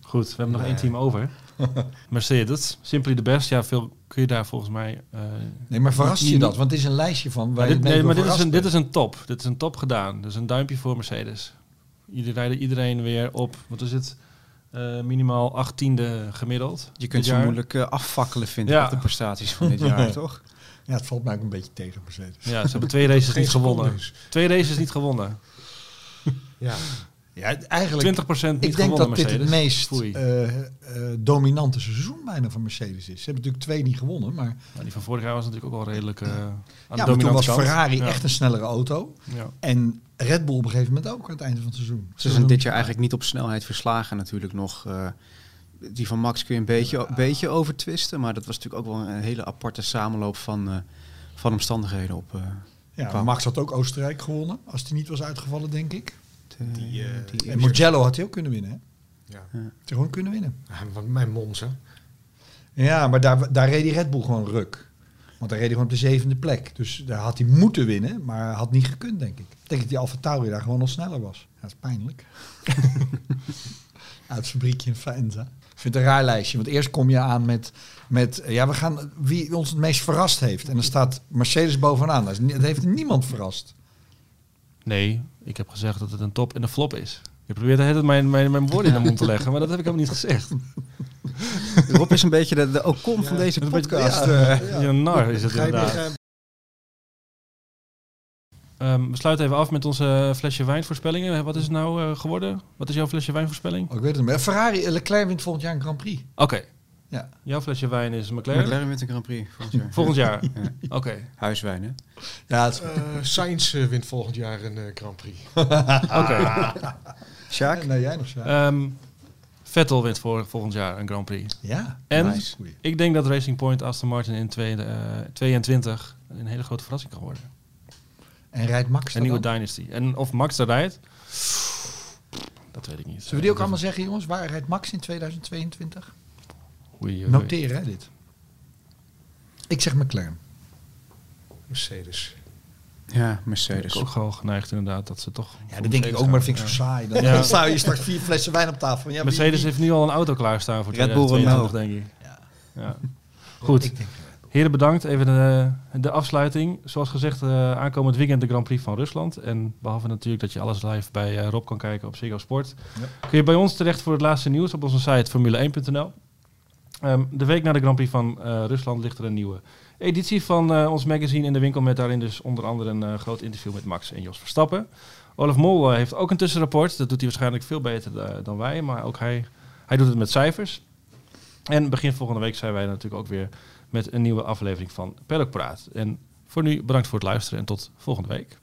Goed, we hebben nog één team over. Mercedes, simply the best. Ja, veel kun je daar volgens mij... eh, Nee, maar verrast je niet- dat? Want het is een lijstje van waar dit, nee, maar dit is, een, dit is een top. Dit is een top gedaan. Dus een duimpje voor Mercedes. Jullie rijden iedereen weer op, wat is het? Eh, minimaal achttiende gemiddeld. Je kunt ze moeilijk eh, afvakkelen, vind ik, Ja. op de prestaties van dit jaar, toch? Ja, het valt mij ook een beetje tegen Mercedes. Ja, ze hebben twee races niet gewonnen. secondes. Twee races niet gewonnen. Ja, Ja, eigenlijk... 20% niet ik denk gewonnen dat dit het meest eh, eh, dominante seizoen bijna van Mercedes is. Ze hebben natuurlijk twee niet gewonnen, maar, Maar die van vorig jaar was natuurlijk ook wel redelijk eh aan de ja, maar toen was kant. Ferrari Ja. echt een snellere auto. Ja. En Red Bull op een gegeven moment ook aan het einde van het seizoen. Ze zijn dit jaar eigenlijk niet op snelheid verslagen natuurlijk nog. eh, die van Max kun je een beetje, beetje overtwisten. Maar dat was natuurlijk ook wel een hele aparte samenloop van, eh, van omstandigheden op... eh, Ja, Max had ook Oostenrijk gewonnen, als hij niet was uitgevallen, denk ik. Die, eh, die En Mugello had hij ook kunnen winnen, hè? ja. Gewoon kunnen winnen. Ja, want mijn Monza. Ja, maar daar, daar reed die Red Bull gewoon ruk. Want daar reed hij gewoon op de zevende plek. Dus daar had hij moeten winnen, maar had niet gekund, denk ik. Ik denk dat die Alfa Tauri daar gewoon nog sneller was. Ja, dat is pijnlijk. Uit het fabriekje in Faenza. Ik vind het een raar lijstje, want eerst kom je aan met, met eh, ja, we gaan wie ons het meest verrast heeft. En dan staat Mercedes bovenaan. Dat heeft niemand verrast. Nee, ik heb gezegd dat het een top en een flop is. Je probeert de hele tijd mijn, mijn, mijn woorden in de mond te leggen, maar dat heb ik helemaal niet gezegd. Rob is een beetje de, de Ocon van deze een beetje- podcast. ja. eh. Ja, nar is het inderdaad. eh, Ehm, we sluiten even af met onze flesje wijnvoorspellingen. Wat is het nou eh, geworden? Wat is jouw flesje wijnvoorspelling? Oh, ik weet het niet meer. Ferrari, eh, Leclerc wint volgend jaar een Grand Prix. Oké, Ja. jouw flesje wijn is McLaren. McLaren wint een Grand Prix volgend jaar. Volgend jaar. Ja. Oké, Huiswijn, hè? Ja, het eh, Sainz eh, wint volgend jaar een eh, Grand Prix. oké. Sjaak? Nee, jij nog zo. Ehm, Vettel wint voor, volgend jaar een Grand Prix. ja. En Nice. Ik denk dat Racing Point Aston Martin in twee- eh, 22 een hele grote verrassing kan worden. En rijdt Max Een nieuwe dan? Dynasty. En of Max er rijdt, dat weet ik niet. Zullen we die ook allemaal zeggen, jongens? Waar rijdt Max in 2022? Oei, oei, oei. Noteren, hè, dit. Ik zeg McLaren. Mercedes. Ja, Ik ben Mercedes. ook gewoon geneigd inderdaad dat ze toch... Ja, dat denk ik ook, maar dat vind ik zo Ja. saai. Dan Ja. sta je straks vier flessen wijn op tafel. Ja, wie- Mercedes wie- heeft nu al een auto klaarstaan voor Red Bull 2022, Renault. denk ik. Ja. Ja. Goed. Ik denk, Heren, bedankt. Even de, de afsluiting. Zoals gezegd, eh, aankomend weekend de Grand Prix van Rusland. En behalve natuurlijk dat je alles live bij eh, Rob kan kijken op Ziggo Sport. Ja. Kun je bij ons terecht voor het laatste nieuws op onze site formule1.nl. Ehm, de week na de Grand Prix van eh, Rusland ligt er een nieuwe editie van eh, ons magazine in de winkel. Met daarin dus onder andere een eh, groot interview met Max en Jos Verstappen. Olaf Mol heeft ook een tussenrapport. Dat doet hij waarschijnlijk veel beter dan wij. Maar ook hij, hij doet het met cijfers. En begin volgende week zijn wij natuurlijk ook weer met een nieuwe aflevering van Paddock Praat. En voor nu bedankt voor het luisteren en tot volgende week.